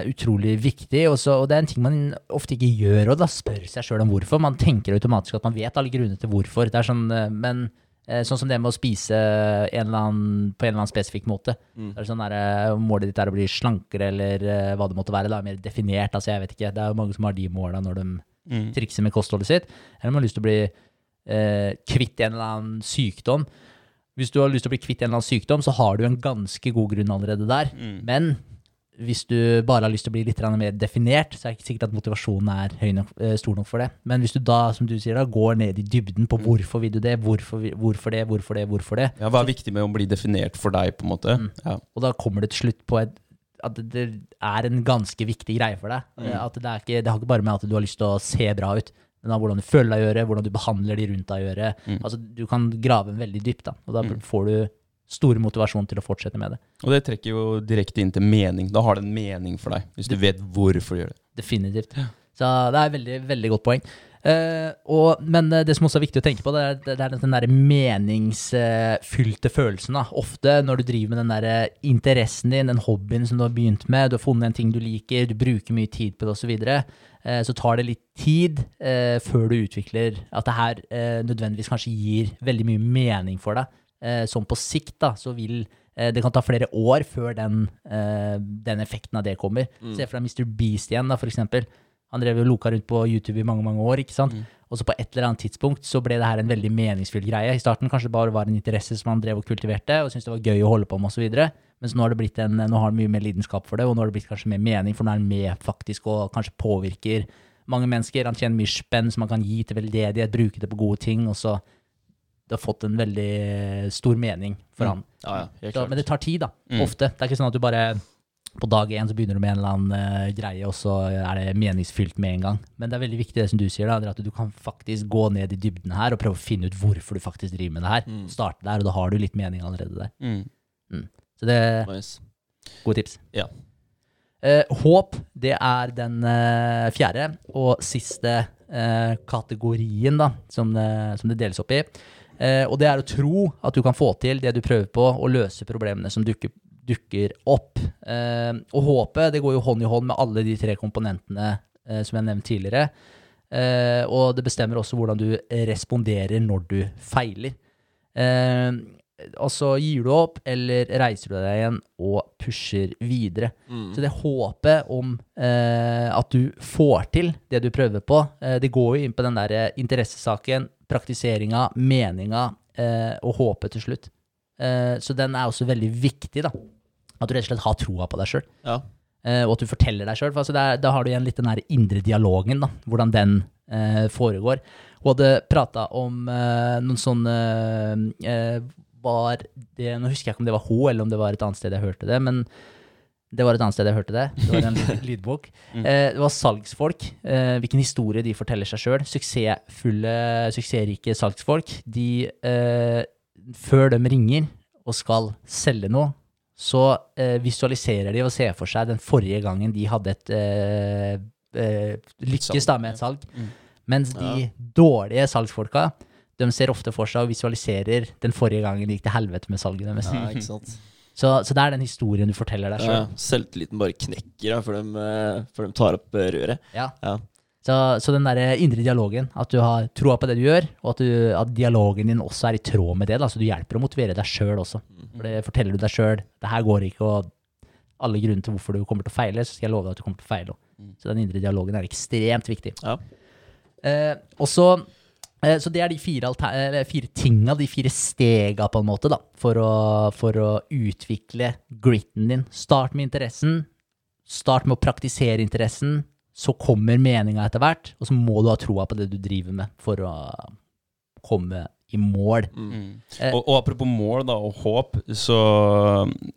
uh, utrolig viktig. Også, og det er en ting man ofte ikke gjør, og da spør seg sjøl om hvorfor. Man tenker automatisk at man vet alle grunnene til hvorfor. Det er sånn, uh, men eh, sånn som det med å spise en eller annen, på en eller annen spesifikk måte. Mm. Det er sånn der, Målet ditt er å bli slankere, eller hva det måtte være. Det er mer definert. altså jeg vet ikke. Det er jo mange som har de måla når de Mm. trikser med kostholdet sitt. Eller man har lyst til å bli eh, kvitt en eller annen sykdom. Hvis du har lyst til å bli kvitt en eller annen sykdom, så har du en ganske god grunn allerede der. Mm. Men hvis du bare har lyst til å bli litt mer definert, så er det ikke sikkert at motivasjonen er nok, eh, stor nok for det. Men hvis du da, som du sier, da, går ned i dybden på hvorfor vil du det, hvorfor, hvorfor det, hvorfor det, hvorfor det, Ja, hva er viktig med å bli definert for deg, på en måte? Mm. Ja. og da kommer det til slutt på et, at det- er en ganske viktig greie for deg. Mm. At det, ikke, det har ikke bare med at du har lyst til å se bra ut, men av hvordan du føler deg å gjøre, hvordan du behandler de rundt deg å gjøre. Mm. Altså, du kan grave veldig dypt, da, og da Mm. får du stor motivasjon til å fortsette med det. Og det trekker jo direkte inn til mening. Da har det en mening for deg, hvis du vet hvorfor du gjør det. Definitivt. Så det er et veldig, veldig godt poeng. Eh, og, men eh, det som også er viktig å tenke på, det er, det er den der meningsfylte følelsen. Da. Ofte når du driver med den der eh, interessen din, den hobbyen som du har begynt med, du har funnet en ting du liker, du bruker mye tid på det osv., så, så tar det litt tid før du utvikler at det her nødvendigvis kanskje gir veldig mye mening for deg. Som på sikt da, så vil det kan ta flere år før den, den effekten av det kommer. Mm. Se for deg Mr. Beast igjen, da, for eksempel. Han drev jo loka rundt på YouTube i mange mange år. ikke sant? Mm. Og så på et eller annet tidspunkt så ble det her en veldig meningsfull greie. I starten kanskje det bare var en interesse som han drev og kultiverte, og syntes det var gøy å holde på med osv. Mens nå har det blitt en, nå har han mye mer lidenskap for det, og nå har det blitt kanskje mer mening, for nå er han med faktisk og kanskje påvirker mange mennesker. Han tjener mye spenn som han kan gi til veldedighet, bruke det på gode ting, og så det har fått en veldig stor mening for Mm. han. Ja, ja, Så, men det tar tid, da. Mm. Ofte. Det er ikke sånn at du bare på dag én så begynner du med en eller annen uh, greie, og så er det meningsfylt med en gang. Men det er veldig viktig det som du sier, da, at du kan faktisk gå ned i dybden her og prøve å finne ut hvorfor du faktisk driver med det her. Mm. Starte der, og da har du litt mening allerede der. Mm. Så det Nice. gode tips. Ja. Uh, håp, det er den uh, fjerde og siste kategorien da, som det, som det deles opp i. Og det er å tro at du kan få til det du prøver på, og løse problemene som dukker, dukker opp. Eh, og håpet det går jo hånd i hånd med alle de tre komponentene eh, som jeg nevnte tidligere. Eh, og det bestemmer også hvordan du responderer når du feiler. Og så gir du opp, eller reiser du deg igjen og pusher videre. Mm. Så det håpet om eh, at du får til det du prøver på, eh, det går jo inn på den der interessesaken, praktiseringa, meninga eh, og håpet til slutt. Eh, så den er også veldig viktig, da. At du rett og slett har troa på deg sjøl. Ja. Eh, og at du forteller deg sjøl. Altså da har du igjen litt den der indre dialogen, da, hvordan den eh, foregår. Hun hadde prata om eh, noen sånne eh, var det, Nå husker jeg ikke om det var hun, eller om det var et annet sted jeg hørte det, men det var et annet sted jeg hørte det. Det var en lyd- lydbok. Eh, det var salgsfolk. Eh, hvilken historie de forteller seg sjøl. Suksessfulle, suksessrike salgsfolk. De, eh, før de ringer og skal selge noe, så eh, visualiserer de og ser for seg den forrige gangen de hadde et eh, eh, lykkes da med et salg. Mm. Mens de dårlige salgsfolka, de ser ofte for seg og visualiserer den forrige gangen det gikk til helvete med salget deres. ja, ikke sant. Så, så det er den historien du forteller deg sjøl. Ja, selvtilliten bare knekker ja, før, de, eh, før de tar opp eh, røret. Ja. Ja. Så, så den der indre dialogen, at du har troa på det du gjør, og at, du, at dialogen din også er i tråd med det, da, så du hjelper å motivere deg sjøl også. For det forteller du deg sjøl, det her går ikke, og alle grunner til hvorfor du kommer til å feile, så skal jeg love deg at du kommer til å feile. også. Så den indre dialogen er ekstremt viktig. Ja. Eh, også, eh, så det er de fire, fire tinga, de fire stega på en måte, da, for å, for å utvikle gritten din. Start med interessen. Start med å praktisere interessen. Så kommer meninga etter hvert, og så må du ha troa på det du driver med for å komme i mål. Mm. Eh. Og, og apropos mål da, og håp, så,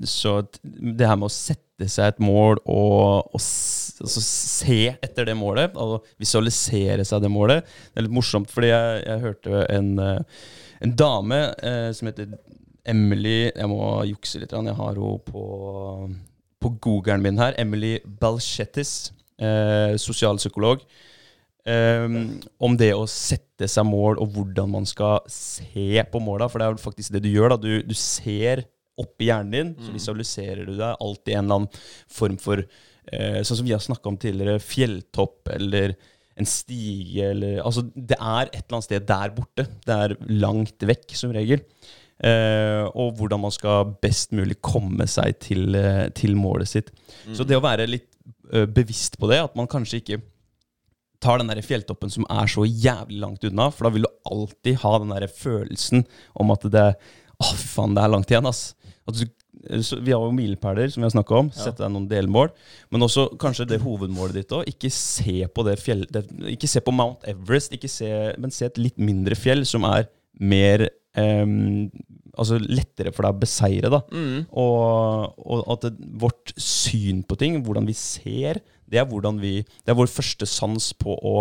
så det her med å sette seg et mål og, og altså se etter det målet, og visualisere seg det målet, det er litt morsomt, fordi jeg, jeg hørte en, eh, en dame eh, som heter Emily Jeg må jukse litt, jeg har henne på, på googeren min her. Emily Balchettis, sosialpsykolog. Um, om det å sette seg mål, og hvordan man skal se på måla. For det er faktisk det du gjør. da Du, du ser oppi hjernen din, så visualiserer du deg alltid en eller annen form for eh, Sånn som vi har snakka om tidligere, fjelltopp eller en stige eller Altså, det er et eller annet sted der borte. Det er langt vekk, som regel. Uh, og hvordan man skal best mulig komme seg til, uh, til målet sitt. Så det å være litt eh, bevisst på det, at man kanskje ikke tar den der fjelltoppen som er så jævlig langt unna, for da vil du alltid ha den der følelsen om at det Å, fy faen, det er langt igjen, ass. At du, vi har jo milepæler, som vi har snakka om. Sette deg noen delmål. Men også kanskje det hovedmålet ditt òg. Ikke se på det fjell... Det, ikke se på Mount Everest, ikke se, men se et litt mindre fjell som er mer Altså lettere for deg å beseire, da. Mm. Og, og at det, vårt syn på ting, hvordan vi ser, det er, hvordan vi, det er vår første sans på å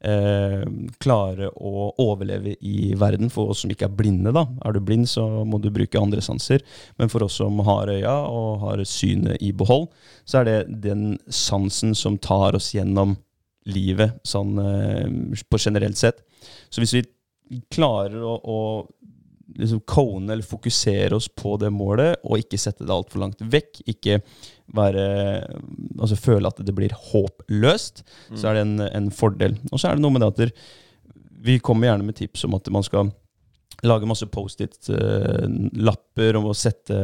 eh, klare å overleve i verden. For oss som ikke er blinde, da. Er du blind, så må du bruke andre sanser. Men for oss som har øya og har synet i behold, så er det den sansen som tar oss gjennom livet sånn eh, på generelt sett. Så hvis vi klarer å, å liksom kone eller fokusere oss på det målet, og ikke sette det altfor langt vekk. Ikke være Altså føle at det blir håpløst. Så er det en, en fordel. Og så er det noe med det at vi kommer gjerne med tips om at man skal lage masse Post-it-lapper om å sette,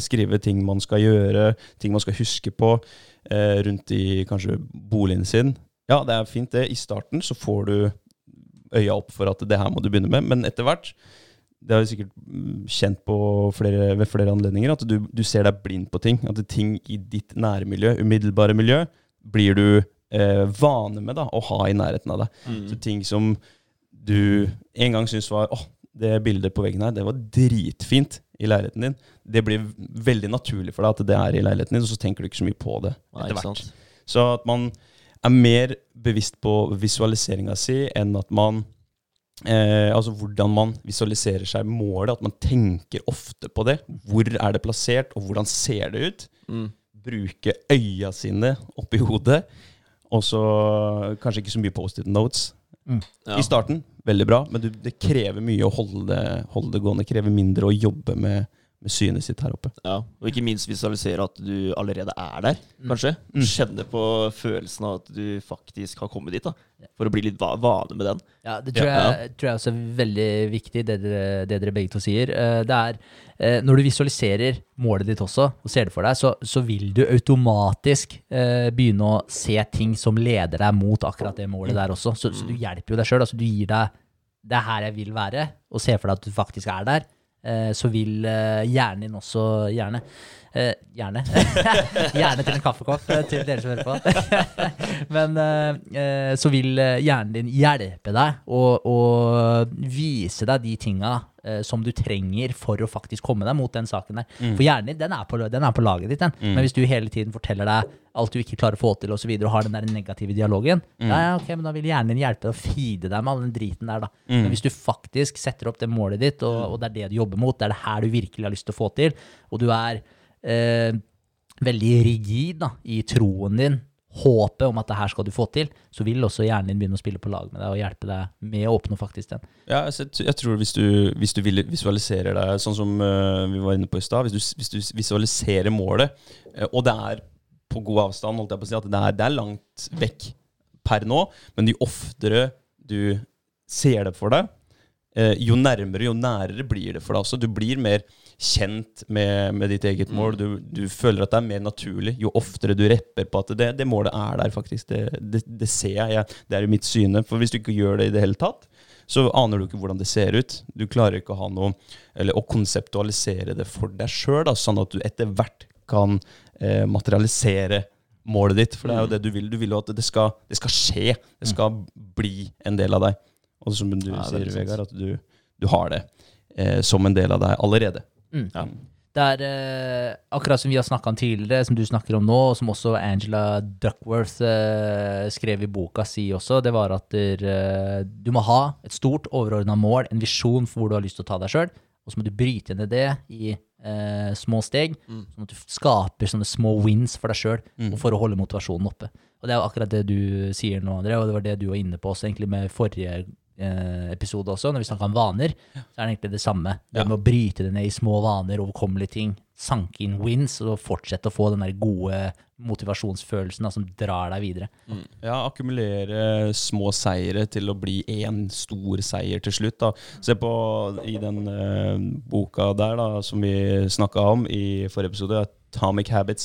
skrive ting man skal gjøre, ting man skal huske på eh, rundt i kanskje boligen sin. Ja, det er fint det. I starten så får du øya opp for at det her må du begynne med, men etter hvert det har vi sikkert mm, kjent på flere, ved flere anledninger, at du, du ser deg blind på ting. At ting i ditt nærmiljø, umiddelbare miljø, blir du eh, vane med da, å ha i nærheten av deg. Mm. Så ting som du en gang syntes var åh, det bildet på veggen her, det var dritfint i leiligheten din. Det blir veldig naturlig for deg at det er i leiligheten din, og så tenker du ikke så mye på det etter hvert. Så at man er mer bevisst på visualiseringa si enn at man eh, Altså hvordan man visualiserer seg målet. At man tenker ofte på det. Hvor er det plassert, og hvordan ser det ut? Mm. Bruke øya sine oppi hodet. Og så kanskje ikke så mye Post-it notes Ja. i starten. Veldig bra, men du, det krever mye å holde det, holde det gående. Krever mindre å jobbe med, med synet sitt her oppe. Ja, Og ikke minst visualisere at du allerede er der, kanskje. Mm. Kjenne på følelsen av at du faktisk har kommet dit. da For å bli litt vane med den. Ja, det tror, Ja. jeg, tror jeg også er veldig viktig, det dere, det dere begge to sier. Eh, Det er, eh, når du visualiserer målet ditt også, og ser det for deg, så, så vil du automatisk eh, begynne å se ting som leder deg mot akkurat det målet der også. Så, så du hjelper jo deg sjøl. Altså, du gir deg 'det er her jeg vil være', og ser for deg at du faktisk er der. Eh, så vil eh, hjernen din også Gjerne. Eh, gjerne. gjerne til en kaffekopp eh, til dere som hører på. Men eh, eh, så vil eh, hjernen din hjelpe deg og, og vise deg de tinga som du trenger for å faktisk komme deg mot den saken der. For hjernen din, den er på, den er på laget ditt, den. Men hvis du hele tiden forteller deg alt du ikke klarer å få til, og så videre, og har den der negative dialogen, ja, ja, ok, men da vil hjernen din hjelpe deg å feede deg med all den driten der, da. Men hvis du faktisk setter opp det målet ditt, og, og det er det du jobber mot, det er det her du virkelig har lyst til å få til, og du er eh, veldig rigid da, i troen din, håpet om at det her skal du få til, så vil også hjernen din begynne å spille på lag med deg og hjelpe deg med å oppnå faktisk den. Ja, altså, jeg tror hvis du, hvis du visualiserer deg sånn som eh, vi var inne på i stad, hvis, hvis du visualiserer målet, eh, og det er på god avstand, holdt jeg på å si, at det er, det er langt vekk per nå, men jo oftere du ser det for deg, eh, jo nærmere, jo nærere blir det for deg også. Du blir mer kjent med, med ditt eget mål. Du, du føler at det er mer naturlig jo oftere du repper på at det, det målet er der, faktisk. Det, det, det ser jeg. jeg. Det er i mitt syne. For hvis du ikke gjør det i det hele tatt, så aner du ikke hvordan det ser ut. Du klarer ikke å ha noe Eller å konseptualisere det for deg sjøl, sånn at du etter hvert kan eh, materialisere målet ditt. For det er jo det du vil. Du vil jo at det skal, det skal skje. Det skal bli en del av deg. Og som du Ja, sier. Vegard, at du, du har det eh, som en del av deg allerede. Ja. Det er eh, akkurat som vi har snakka om tidligere, som du snakker om nå, og som også Angela Duckworth eh, skrev i boka si også, det var at der, eh, du må ha et stort overordna mål, en visjon for hvor du har lyst til å ta deg sjøl, og så må du bryte ned det i eh, små steg, sånn at du skaper sånne små wins for deg sjøl, og for å holde motivasjonen oppe. Og det er jo akkurat det du sier nå, André, og det var det du var inne på også egentlig med forrige episode også, når vi snakka om vaner, så er det egentlig det samme. Det med å bryte det ned i små vaner, overkommelige ting, sanke inn wins, og fortsette å få den der gode motivasjonsfølelsen da, som drar deg videre. Ja, akkumulere små seire til å bli én stor seier til slutt. da. Se på i den uh, boka der da, som vi snakka om i forrige episode, Atomic Habits,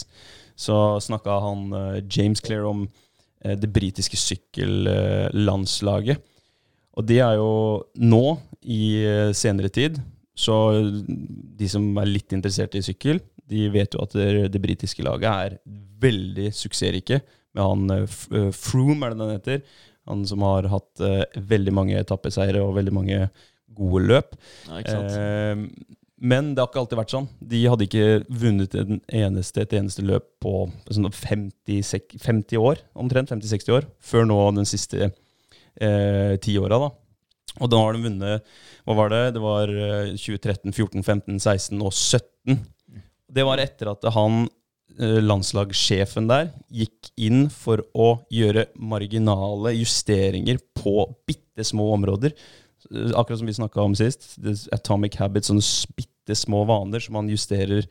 så snakka han uh, James Clear om uh, det britiske sykkellandslaget. Og det er jo nå, i eh, senere tid, så de som er litt interessert i sykkel, de vet jo at det, det britiske laget er veldig suksessrike. Med han eh, eh, Froome, er det den heter. Han som har hatt uh, veldig mange etappeseiere og veldig mange gode løp. Ja? Eh, men det har ikke alltid vært sånn. De hadde ikke vunnet en eneste, et eneste løp på sånn 50, 50, år, omtrent 50-60 år, før nå den siste eh, ti åra. da. Og da har de vunnet Hva var det? Det var eh, 2013, 14, 15, 16 og 17. Det var etter at han, eh, landslagssjefen der, gikk inn for å gjøre marginale justeringer på bitte små områder. Eh, Akkurat som vi snakka om sist. Atomic habits, sånne bitte små vaner som man justerer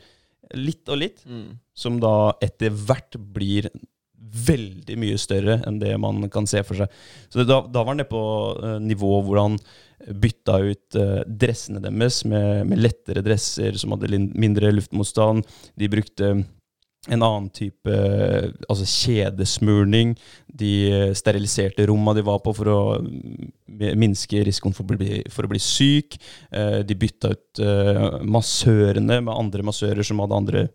litt og litt. Mm. Som da etter hvert blir veldig mye større enn det man kan se for seg. Så da, da var han nede på uh, nivå hvor han bytta ut uh, dressene deres med, med lettere dresser som hadde mindre luftmotstand. De brukte en annen type uh, altså kjedesmurning. De steriliserte romma de var på for å mm, minske risikoen for å bli, for å bli syk. Uh, De bytta ut massørene med andre massører som hadde andre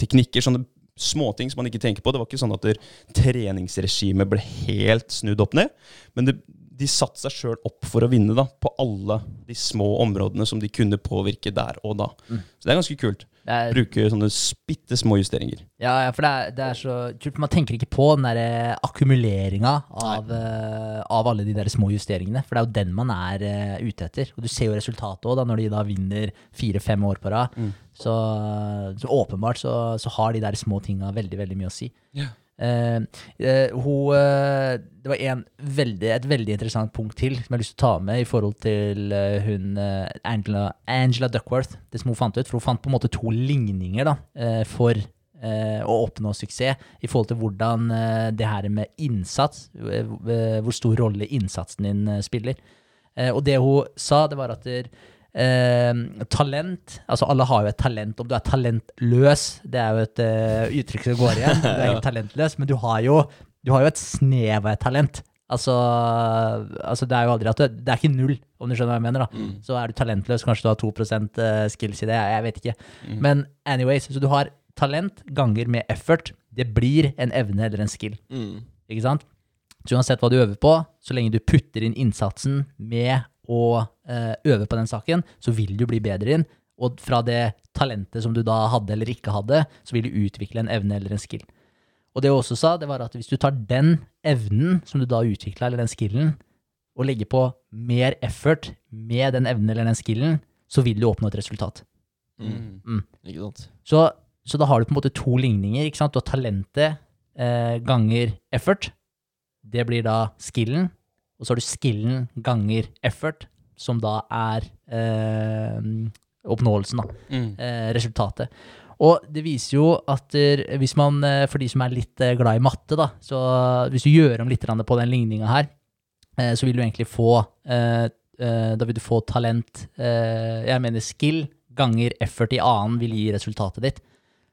teknikker. Sånne småting som man ikke tenker på. Det var ikke sånn at der treningsregimet ble helt snudd opp ned. Men det, de satte seg sjøl opp for å vinne da, på alle de små områdene som de kunne påvirke der og da. Så det er ganske kult. Er, Bruke sånne bitte små justeringer. ja, ja, for det er, det er så kult. Man tenker ikke på den der eh, akkumuleringa av, uh, av alle de der små justeringene. For det er jo den man er uh, ute etter. Og du ser jo resultatet òg, når de da vinner fire-fem år på rad. Så, så åpenbart så, så har de der små tinga veldig, veldig mye å si. Yeah. Uh, uh, hun, uh, det var en veldig, et veldig interessant punkt til som jeg har lyst til å ta med i forhold til eh, hun eh, Angela, Angela Duckworth. Det som hun fant ut, for hun fant på en måte to ligninger da, eh, for eh, å oppnå suksess i forhold til hvordan eh, det her med innsats, eh, hvor stor rolle innsatsen din eh, spiller. Eh, og det hun sa, det var at der, eh, talent Altså, alle har jo et talent. Om du er talentløs, det er jo et uh, uttrykk som går igjen. Du er ikke talentløs, men du har jo, du har jo et snev av et talent. Altså, altså, det er jo aldri at du, Det er ikke null, om du skjønner hva jeg mener. da. Mm. Så er du talentløs, kanskje du har 2 eh, skills i det. Jeg vet ikke. Mm. Men anyways, så du har talent ganger med effort. Det blir en evne eller en skill. Mm. Ikke sant? Så uansett hva du øver på, så lenge du putter inn innsatsen med å eh, øve på den saken, så vil du bli bedre inn. Og fra det talentet som du da hadde eller ikke hadde, så vil du utvikle en evne eller en skill. Og det hun også sa, det var at hvis du tar den evnen som du da utvikla, eller den skillen, og legger på mer effort med den evnen eller den skillen, så vil du oppnå et resultat. Mm. Ikke sant? Så, så da har du på en måte to ligninger. ikke sant? Du har talentet eh, ganger effort. Det blir da skillen. Og så har du skillen ganger effort, som da er eh, oppnåelsen, da. Mm. Eh, resultatet. Og det viser jo at hvis man, eh, for de som er litt eh, glad i matte, da, så hvis du gjør om litt på den ligninga her, eh, så vil du egentlig få eh, eh, Da vil du få talent eh, Jeg mener skill ganger effort i annen vil gi resultatet ditt.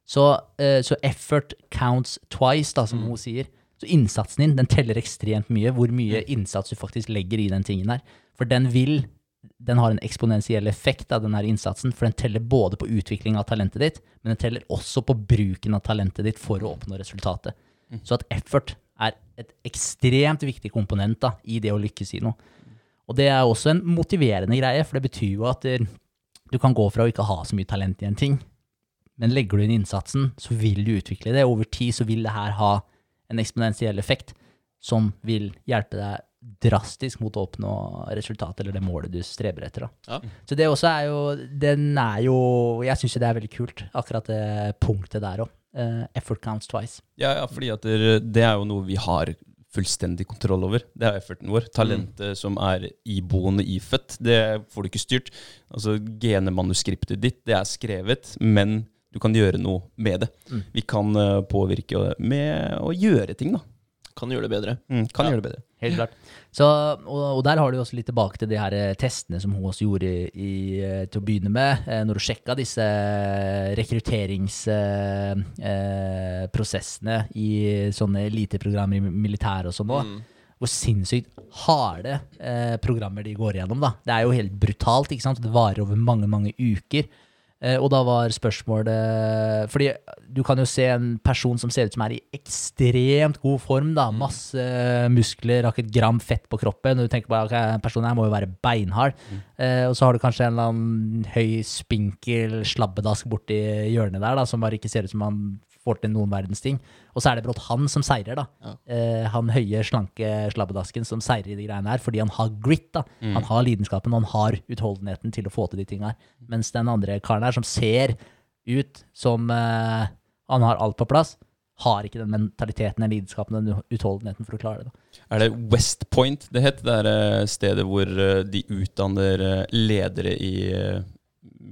Så, eh, så effort counts twice, da, som hun sier. Så innsatsen din den teller ekstremt mye, hvor mye innsats du faktisk legger i den tingen her. For den vil den har en eksponentiell effekt av den her innsatsen, for den teller både på utvikling av talentet ditt, men den teller også på bruken av talentet ditt for å oppnå resultatet. Så at effort er et ekstremt viktig komponent da, i det å lykkes i noe. Og det er også en motiverende greie, for det betyr jo at eh, du kan gå fra å ikke ha så mye talent i en ting, men legger du inn innsatsen, så vil du utvikle det. Over tid så vil det her ha en eksponentiell effekt som vil hjelpe deg drastisk mot å oppnå resultatet eller det målet du streber etter. Ja. Så det også er jo Den er jo Jeg syns jo det er veldig kult, akkurat det punktet der òg. effort counts twice. Ja, ja, fordi det, det er jo noe vi har fullstendig kontroll over. Det er efforten vår. Talentet som er iboende ifødt, det får du ikke styrt. Altså Genemanuskriptet ditt, det er skrevet, men du kan gjøre noe med det. Mm. Vi kan eh, påvirke med å gjøre ting, da. Kan gjøre det bedre. Mm, kan Ja. gjøre det bedre. Helt klart. Så, og, og der har du også litt tilbake til de her eh, testene som hun også gjorde i, i, eh, til å begynne med, eh, når du sjekka disse rekrutteringsprosessene i sånne eliteprogrammer i militæret og sånn òg. Mm. Hvor sinnssykt harde eh, programmer de går igjennom. da. Det er jo helt brutalt. ikke sant? Det varer over mange, mange uker. Eh, og da var spørsmålet Fordi du kan jo se en person som ser ut som er i ekstremt god form. da, Masse muskler, har ikke et gram fett på kroppen. Og du tenker bare ok, den personen her må jo være beinhard. Eh, og så har du kanskje en eller annen høy, spinkel slabbedask borti hjørnet der, da, som bare ikke ser ut som han får til noen verdens ting. Og så er det brått han som seirer, da. Ja. Eh, han høye, slanke slabbedasken som seirer i de greiene her, fordi han har grit. da. Han har lidenskapen, og han har utholdenheten til å få til de tinga her. Mens den andre karen her, som ser ut som eh, han har alt på plass, har ikke den mentaliteten, den lidenskapen, den utholdenheten for å klare det. da. Er det West Point det het? Det er eh, stedet hvor eh, de utdanner eh, ledere i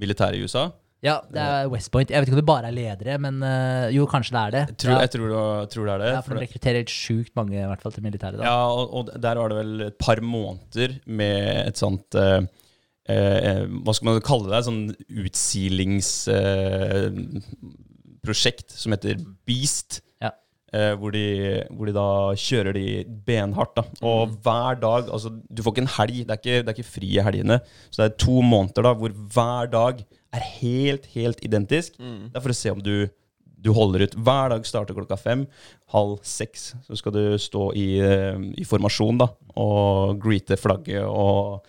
militæret i USA? Ja, det er West Point. Jeg vet ikke om det bare er ledere, men eh, jo, kanskje det er det. Tror, ja, jeg tror, det, tror det er det. ja, for de rekrutterer helt sjukt mange i hvert fall til militæret. da. Ja, og, og der var det vel et par måneder med et sånt eh, eh, Hva skal man kalle det? Sånn utsilingsprosjekt som heter Beast. Eh, hvor, de, hvor de da kjører de benhardt. da Og hver dag altså Du får ikke en helg. Det er ikke, det er ikke fri i helgene. Så det er to måneder da hvor hver dag er helt, helt identisk. Mm. Det er for å se om du du holder ut. Hver dag starter klokka fem. Halv seks så skal du stå i, eh, i formasjon da, og greete flagget og,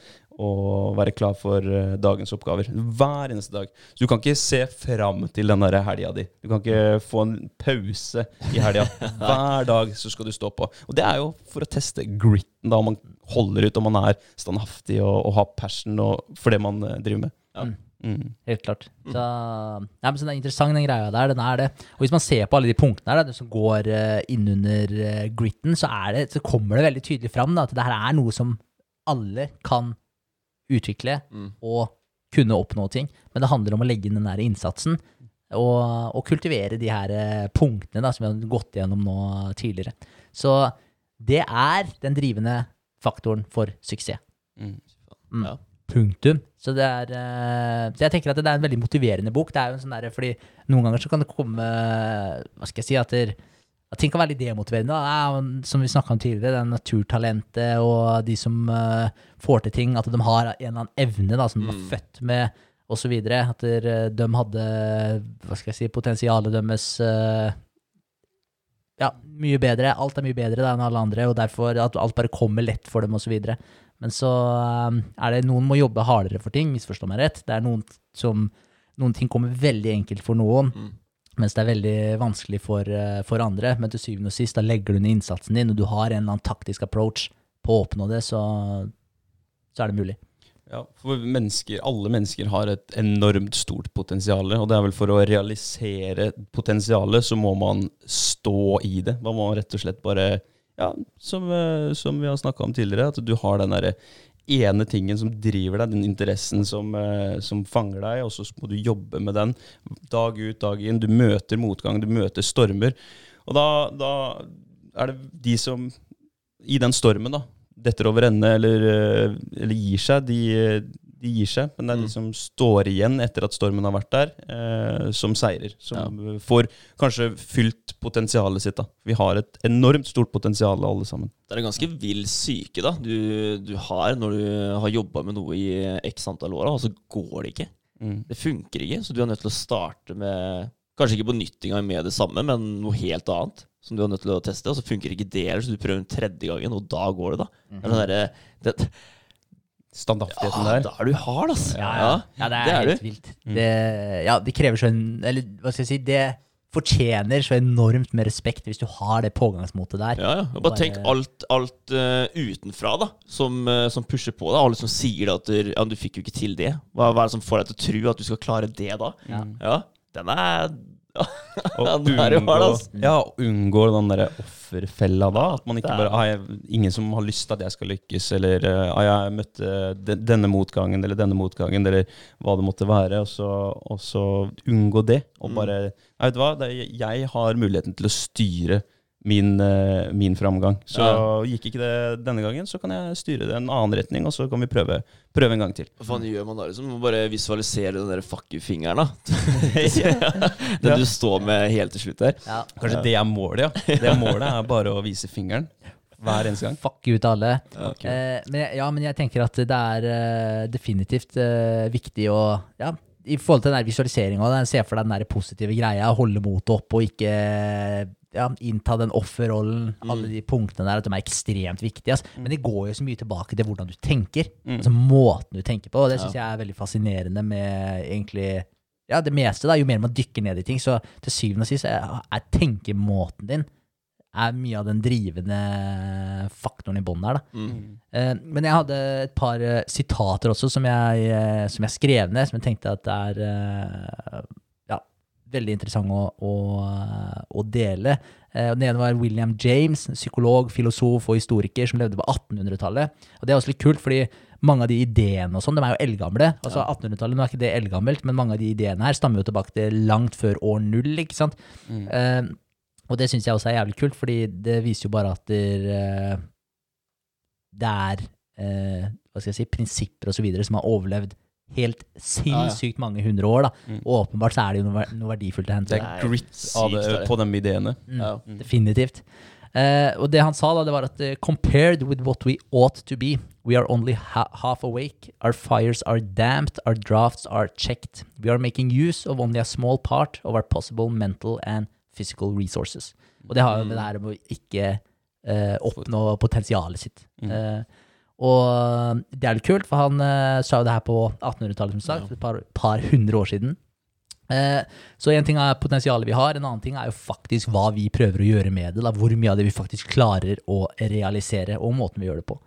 og være klar for eh, dagens oppgaver. Hver eneste dag. Så du kan ikke se fram til den der helga di. Du kan ikke få en pause i helga. Hver dag så skal du stå på. Og det er jo for å teste gritten, da, om man holder ut, om man er standhaftig og, og har passion og, for det man eh, driver med. Ja. Mm. Helt klart. Så, nei, men så det er interessant, den greia der. Den er det. Og hvis man ser på alle de punktene her, det som går uh, innunder uh, gritten, så, er det, så kommer det veldig tydelig fram da, at det her er noe som alle kan utvikle Mm. og kunne oppnå ting. Men det handler om å legge inn den der innsatsen og, og kultivere de her eh, punktene da, som vi har gått gjennom nå tidligere. Så det er den drivende faktoren for suksess. Mm. Mm. Ja. Punktum. Så det er eh, Så jeg tenker at det er en veldig motiverende bok. Det er jo en sånn der, fordi noen ganger så kan det komme Hva skal jeg si at, det, at ting kan være litt demotiverende. da. Som vi snakka om tidligere, det er naturtalentet og de som uh, får til ting. At de har en eller annen evne da, som de var Mm. født med, osv. At der, de hadde Hva skal jeg si Potensialet deres uh, ja, mye bedre. Alt er mye bedre da, enn alle andre, og derfor at alt bare kommer lett for dem, osv. Men så um, er det noen må jobbe hardere for ting, misforstå meg rett. Det er noen som Noen ting kommer veldig enkelt for noen, Mm. Mens det er veldig vanskelig for, uh, for andre. Men til syvende og sist, da legger du ned innsatsen din, og du har en eller annen taktisk approach på å oppnå det, så, så er det mulig. Ja, for mennesker, alle mennesker har et enormt stort potensial, og det er vel for å realisere potensialet, så må man stå i det. Man må rett og slett bare, ja, som, eh, som vi har snakka om tidligere, at du har den derre ene tingen som driver deg, den interessen som, eh, som fanger deg, og så må du jobbe med den dag ut, dag inn. Du møter motgang, du møter stormer. Og da, da er det de som i den stormen da, detter over ende eller, eh, eller gir seg, de, de gir seg. Men det er de Mm. som står igjen etter at stormen har vært der, eh, som seirer. Som ja. får kanskje fylt potensialet sitt. da. Vi har et enormt stort potensial, alle sammen. Det er en ganske vill syke da du, du har når du har jobba med noe i x antall år, og så går det ikke. Mm. Det funker ikke, så du er nødt til å starte med Kanskje ikke på nytt engang med det samme, men noe helt annet. Som du er nødt til å teste, og så funker ikke det, så du prøver den tredje gangen, og da går det, da. Det er det, der, det, Standhaftigheten ja, der. Da er du hard, altså. Ja, ja. ja det er, det er helt du. vilt. Mm. Det, ja, det krever så en Eller hva skal jeg si Det fortjener så enormt med respekt hvis du har det pågangsmotet der. Ja, ja. Og Bare tenk alt, alt uh, utenfra da som, uh, som pusher på deg. Alle som sier at du, ja, du fikk jo ikke til det. Hva, hva er det som får deg til å tro at du skal klare det da? Ja. Ja, den er ja, Og den var det, unngå, altså. ja, unngå den der offerfella da. At man ikke bare ah, jeg, Ingen som har lyst til at jeg skal lykkes, eller ah, jeg møtte den, denne motgangen eller denne motgangen, eller hva det måtte være. Og så, og så unngå det. Og Mm. bare «Nei, Vet du hva, det, er- jeg har muligheten til å styre min, eh, min framgang. Så Ja. gikk ikke det denne gangen, så kan jeg styre det en annen retning, og så kan vi prøve, prøve en gang til. Hva faen gjør man da? liksom? Man må bare visualisere den der fuck you-fingeren, da. den Ja. du står med helt til slutt der. Ja. Kanskje det er målet, ja. Det er målet er bare å vise fingeren hver eneste gang. Fuck you til alle. Okay. Eh, men, ja, men jeg tenker at det er uh, definitivt uh, viktig å ja, I forhold til den visualiseringa, se for deg den der positive greia, holde motet oppe og ikke ja, innta den offerrollen. Alle de punktene der, at de er ekstremt viktige. Altså. Men det går jo så mye tilbake til hvordan du tenker. Mm. Altså måten du tenker på. Og det Ja. jeg er veldig fascinerende med egentlig ja, det meste. da, Jo mer man dykker ned i ting, så til syvende og sist er, er tenkemåten din er mye av den drivende faktoren i bånn her. da. Mm. Eh, men jeg hadde et par uh, sitater også som jeg, uh, som jeg skrev ned, som jeg tenkte at det er ja, veldig interessant å, å, å dele. Eh, den ene var William James, psykolog, filosof og historiker som levde på 1800-tallet. Og det er også litt kult, fordi mange av de ideene og sånn, de er jo eldgamle. Altså 1800-tallet, nå er ikke det eldgammelt, men mange av de ideene her stammer jo tilbake til langt før år null, ikke sant? Mm. Eh, og det syns jeg også er jævlig kult, fordi det viser jo bare at der, eh, det er eh, hva skal jeg si, prinsipper og så videre som har overlevd helt sinnssykt mange hundre år. da. Mm. Og åpenbart så er det jo noe, noe verdifullt å hente. Det er grit av det, på de ideene. Mm, Ja. Definitivt. Uh, og det han sa, da, det var at eh, compared with what we ought to be, we are only ha half awake, our fires are damped, our drafts are checked. We are making use of only a small part of our possible mental and physical resources. Og det har jo med det her med å ikke uh, oppnå potensialet sitt. Mm. Eh, og det er litt kult, for han uh, sa jo det her på 1800-tallet, som sagt, Ja. et par, par hundre år siden. Eh, så en ting er potensialet vi har, en annen ting er jo faktisk hva vi prøver å gjøre med det. Da, hvor mye av det vi faktisk klarer å realisere, og måten vi gjør det på.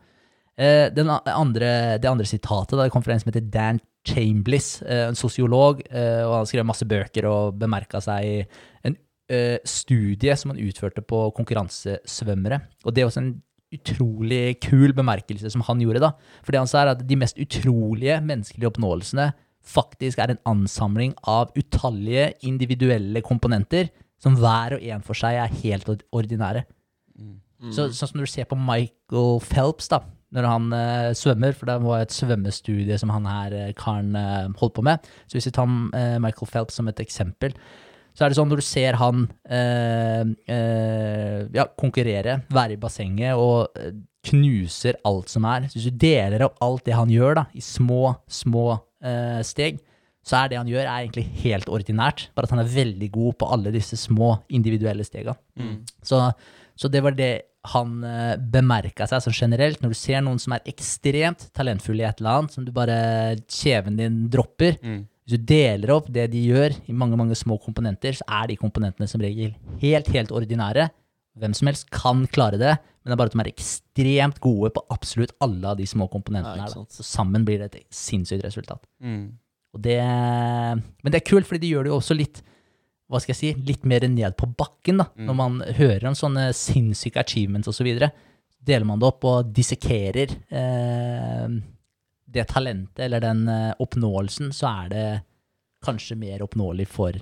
Eh, den andre, det andre sitatet da, det kom fra en som heter Dan Chambliss, eh, en sosiolog, eh, og han skrev masse bøker og bemerka seg en eh, studie som han utførte på konkurransesvømmere. Og det er også en utrolig kul bemerkelse som han gjorde, da. For det han sa, er at de mest utrolige menneskelige oppnåelsene faktisk er en ansamling av utallige individuelle komponenter som hver og en for seg er helt ordinære. ordinære. Så, sånn som når du ser på Michael Phelps, da, når han uh, svømmer, for det var et svømmestudie som han her uh, karen uh, holdt på med. Så hvis vi tar Michael Phelps som et eksempel, så er det sånn når du ser han eh, eh, ja, konkurrere, være i bassenget og eh, knuser alt som er hvis du deler opp alt det han gjør, da, i små, små eh, steg, så er det han gjør, er egentlig helt ordinært. Bare at han er veldig god på alle disse små individuelle stegene. Så, så det var det han uh, bemerka seg sånn generelt. Når du ser noen som er ekstremt talentfulle i et eller annet, som du bare Kjeven din dropper. Hvis du deler opp det de gjør i mange mange små komponenter, så er de komponentene som regel helt, helt ordinære. Hvem som helst kan klare det, men det er bare at de er ekstremt gode på absolutt alle av de små komponentene. Ja, her, Så sammen blir det et sinnssykt resultat. Mm. Og det, men det er kult, fordi de gjør det jo også litt hva skal jeg si, litt mer ned på bakken. da, Når man hører om sånne sinnssyke achievements osv. Deler man det opp og dissekerer eh, det talentet eller den eh, oppnåelsen, så er det kanskje mer oppnåelig for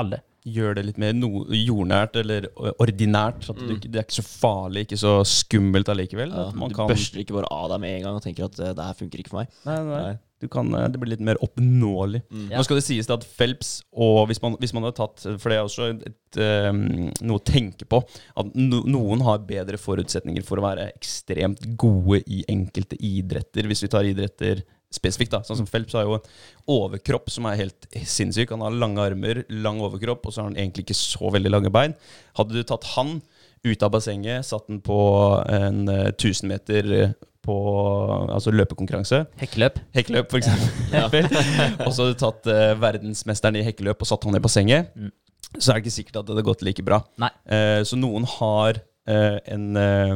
alle. Gjør det litt mer no jordnært eller ordinært. Så at du, ikke- det er ikke så farlig, ikke så skummelt allikevel. Ja, at man du kan, børster ikke bare av deg med en gang og tenker at eh, det her funker ikke for meg. nei, nei, Nei. Du kan, eh, det blir litt mer oppnåelig. Ja. Nå skal det sies at Phelps, og hvis man, hvis man har tatt For det er også et, et, eh, noe å tenke på. At no, noen har bedre forutsetninger for å være ekstremt gode i enkelte idretter. Hvis vi tar idretter spesifikt, da. Sånn som Phelps har jo en overkropp som er helt sinnssyk. Han har lange armer, lang overkropp, og så har han egentlig ikke så veldig lange bein. Hadde du tatt han ut av bassenget, satt den på en eh, 1000 meter eh, på altså løpekonkurranse, Hekkeløp. hekkeløp for eksempel, og så hadde du tatt eh, verdensmesteren i hekkeløp og satt han i bassenget, Mm. så er det ikke sikkert at det hadde gått like bra. Nei. Eh, så noen har en eh,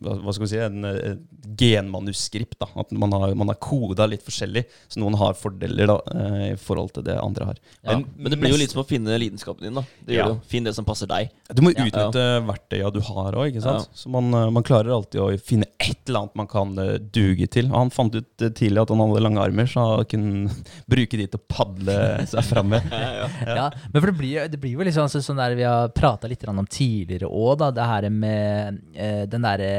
hva, skal vi si En eh, genmanuskript. da At man har, man har koda litt forskjellig. Så noen har fordeler da eh, i forhold til det andre har. Ja. Men Men det blir jo litt som å finne lidenskapen din. da Det Ja. gjør det jo. Finn det som passer deg. Du må Ja. utnytte verktøya du har òg. Ja. Så man, eh, man klarer alltid å finne et eller annet man kan eh, duge til. Og han fant ut eh, tidlig at han hadde lange armer, så han kunne bruke de til å padle seg fram med. Ja. men for det blir, det blir jo litt sånn, sånn der vi har prata litt om tidligere òg. Det her med eh, den derre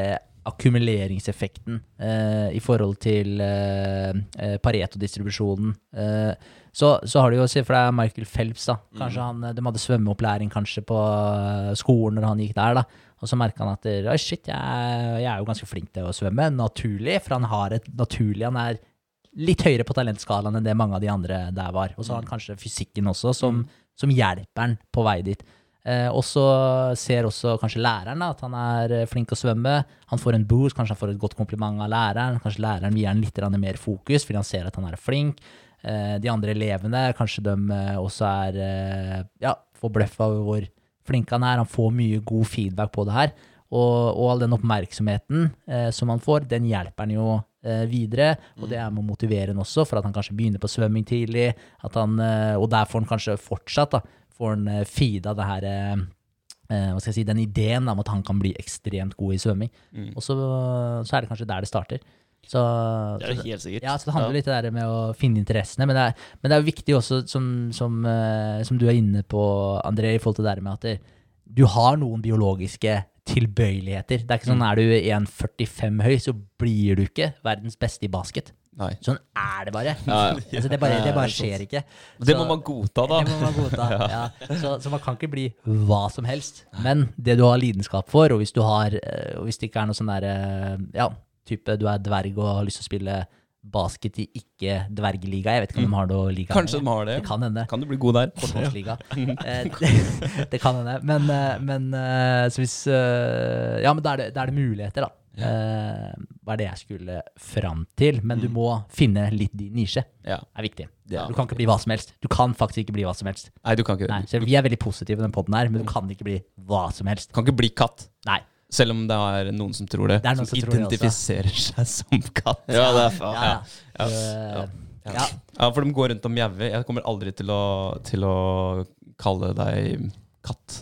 akkumuleringseffekten eh, i forhold til eh, eh, Pareto-distribusjonen. Eh, så, så har du jo, se for deg Michael Phelps, da. Kanskje han, De hadde svømmeopplæring kanskje på eh, skolen når han gikk der, da. Og så merka han at oh, shit, jeg, jeg er jo ganske flink til å svømme. Naturlig, for han har et naturlig Han er litt høyere på talentskalaen enn det mange av de andre der var. Og så har han kanskje fysikken også, som, som hjelper han på vei dit. Eh, og så ser også kanskje læreren da, at han er eh, flink til å svømme. Han får en boost, kanskje han får et godt kompliment av læreren. Kanskje læreren gir han litt mer fokus fordi han ser at han er flink. Eh, de andre elevene, kanskje de eh, også er eh, Ja, får bløff av hvor flink han er. Han får mye god feedback på det her. Og, og all den oppmerksomheten eh, som han får, den hjelper han jo eh, videre. Og det er med å motivere han også, for at han kanskje begynner på svømming tidlig. Han, og der får han kanskje fortsatt da, får han eh, feeda det her eh, eh, hva skal jeg si, den ideen om at han kan bli ekstremt god i svømming. Og så, så er det kanskje der det starter. Så, Det er jo helt sikkert. ja, så det handler litt det der med å finne interessene. Men det er, men det er viktig også, som, som, som du er inne på, André, i forhold til det der med at det, du har noen biologiske tilbøyeligheter. Det er ikke sånn er du 1,45 høy, så blir du ikke verdens beste i basket. Nei. Sånn er det bare. Ja, ja. Altså, det, bare det bare skjer ikke. Det må man godta, da. det må man godta. ja. så, så man kan ikke bli hva som helst. Men det du har lidenskap for, og hvis du har eh, og hvis det ikke er noe sånn derre Ja, type du er dverg og har lyst til å spille basket i ikke-dvergliga. Jeg vet ikke om de har noe liga. Kanskje de har det. Det kan hende. Kan du bli god der? Kortholdsliga. Eh, det, kan hende. Men, eh, men eh, så hvis eh, Ja, men da er er det muligheter, da. Eh, Hva er det jeg skulle fram til? Men du må finne litt din nisje. Ja. Er viktig. Er Du kan ikke bli hva som helst. Du kan faktisk ikke bli hva som helst. Nei, du kan ikke Nei, selv Vi er veldig positive i den poden her, men du kan ikke bli hva som helst. Kan ikke bli katt. Nei. Selv om det er noen som tror det. Det som, som identifiserer seg som katt. Ja, det er faen. Ja, ja. Ja. Ja, for de går rundt og mjauer. Jeg kommer aldri til å, til å kalle deg katt.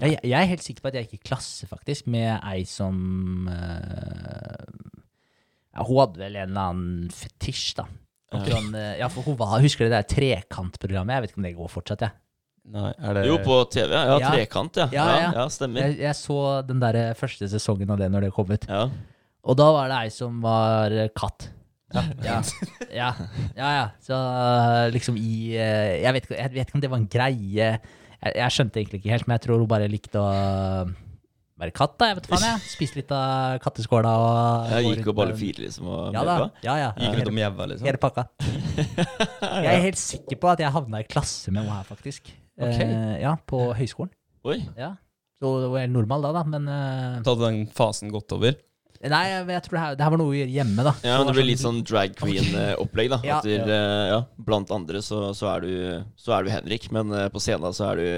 Jeg, jeg er helt sikker på at jeg gikk i klasse, faktisk, med ei som eh, ja, Hun hadde vel en eller annen fetisj, da. Ja. Sånn, eh, ja, for hun var, Husker du det der trekantprogrammet? Jeg vet ikke om det går fortsatt, jeg. Nei, er det Jo, på TV. Ja, Ja. Trekant, ja. Ja, Ja, ja. ja, stemmer. Jeg, jeg så den der første sesongen av det når det kom ut. Ja. Og da var det ei som var eh, katt. Ja, ja, ja. ja, ja. Så eh, liksom i eh, jeg vet, ikke, jeg vet ikke om det var en greie. Jeg, jeg skjønte egentlig ikke helt, men jeg tror hun bare likte å være katt, da. Jeg vet faen, jeg. Spise litt av katteskåla og Jeg gikk og balle fire, liksom. Og Ja da. Ja, ja. Gikk rundt om jævla, liksom? hele pakka. Jeg er helt sikker på at jeg havna i klasse med henne her, faktisk. Ok. Eh, ja, på høyskolen. Oi. Ja. Så det var helt normal da, da. Men uh, Så hadde den fasen gått over? Nei, jeg, jeg tror det her, det her var noe vi gjør hjemme, da. Ja, men det blir litt sånn drag queen-opplegg, da. Ja. Etter, du, eh, ja, blant andre så, så, er du, så er du Henrik, men eh, på scenen så er du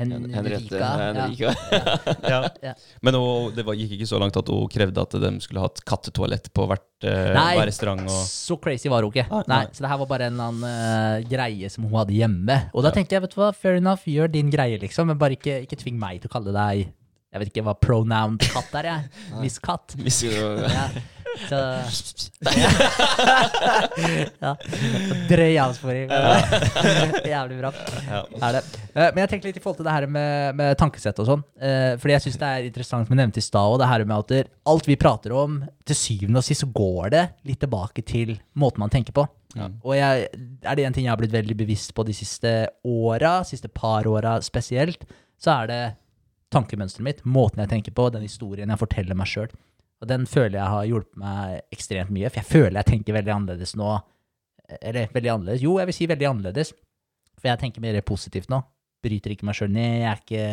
Hen Henriette. Henrika. Henrika. Ja. Ja. Men og, det var, gikk ikke så langt at hun krevde at de skulle ha et kattetoalett på hvert, uh, Nei. hver restaurant. Og, Så crazy var hun ikke. Nei, Nei, nei. Så det her var bare en annen uh, greie som hun hadde hjemme. Og da tenkte jeg, vet du hva, fair enough, gjør din greie, liksom. Men bare ikke, ikke tving meg til å kalle deg Jeg vet ikke hva pronoun katt er, jeg. Miss Katt. Ja. Så Ja. Drøy avsporing. Jævlig bra. ja. Er det. Eh, Men jeg tenkte litt i forhold til det her med, med tankesett og sånn. eh, Fordi jeg syns det er interessant, som jeg nevnte i stad, det her med at alt vi prater om, til syvende og sist så går det litt tilbake til måten man tenker på. Ja. Og jeg, er det en ting jeg har blitt veldig bevisst på de siste åra, siste par åra spesielt, så er det tankemønsteret mitt, måten jeg tenker på, den historien jeg forteller meg sjøl. Og den føler jeg har hjulpet meg ekstremt mye, for jeg føler jeg tenker veldig annerledes nå. Eller veldig annerledes. Jo, jeg vil si veldig annerledes. For jeg tenker mer positivt nå. Bryter ikke meg sjøl ned. Jeg er ikke,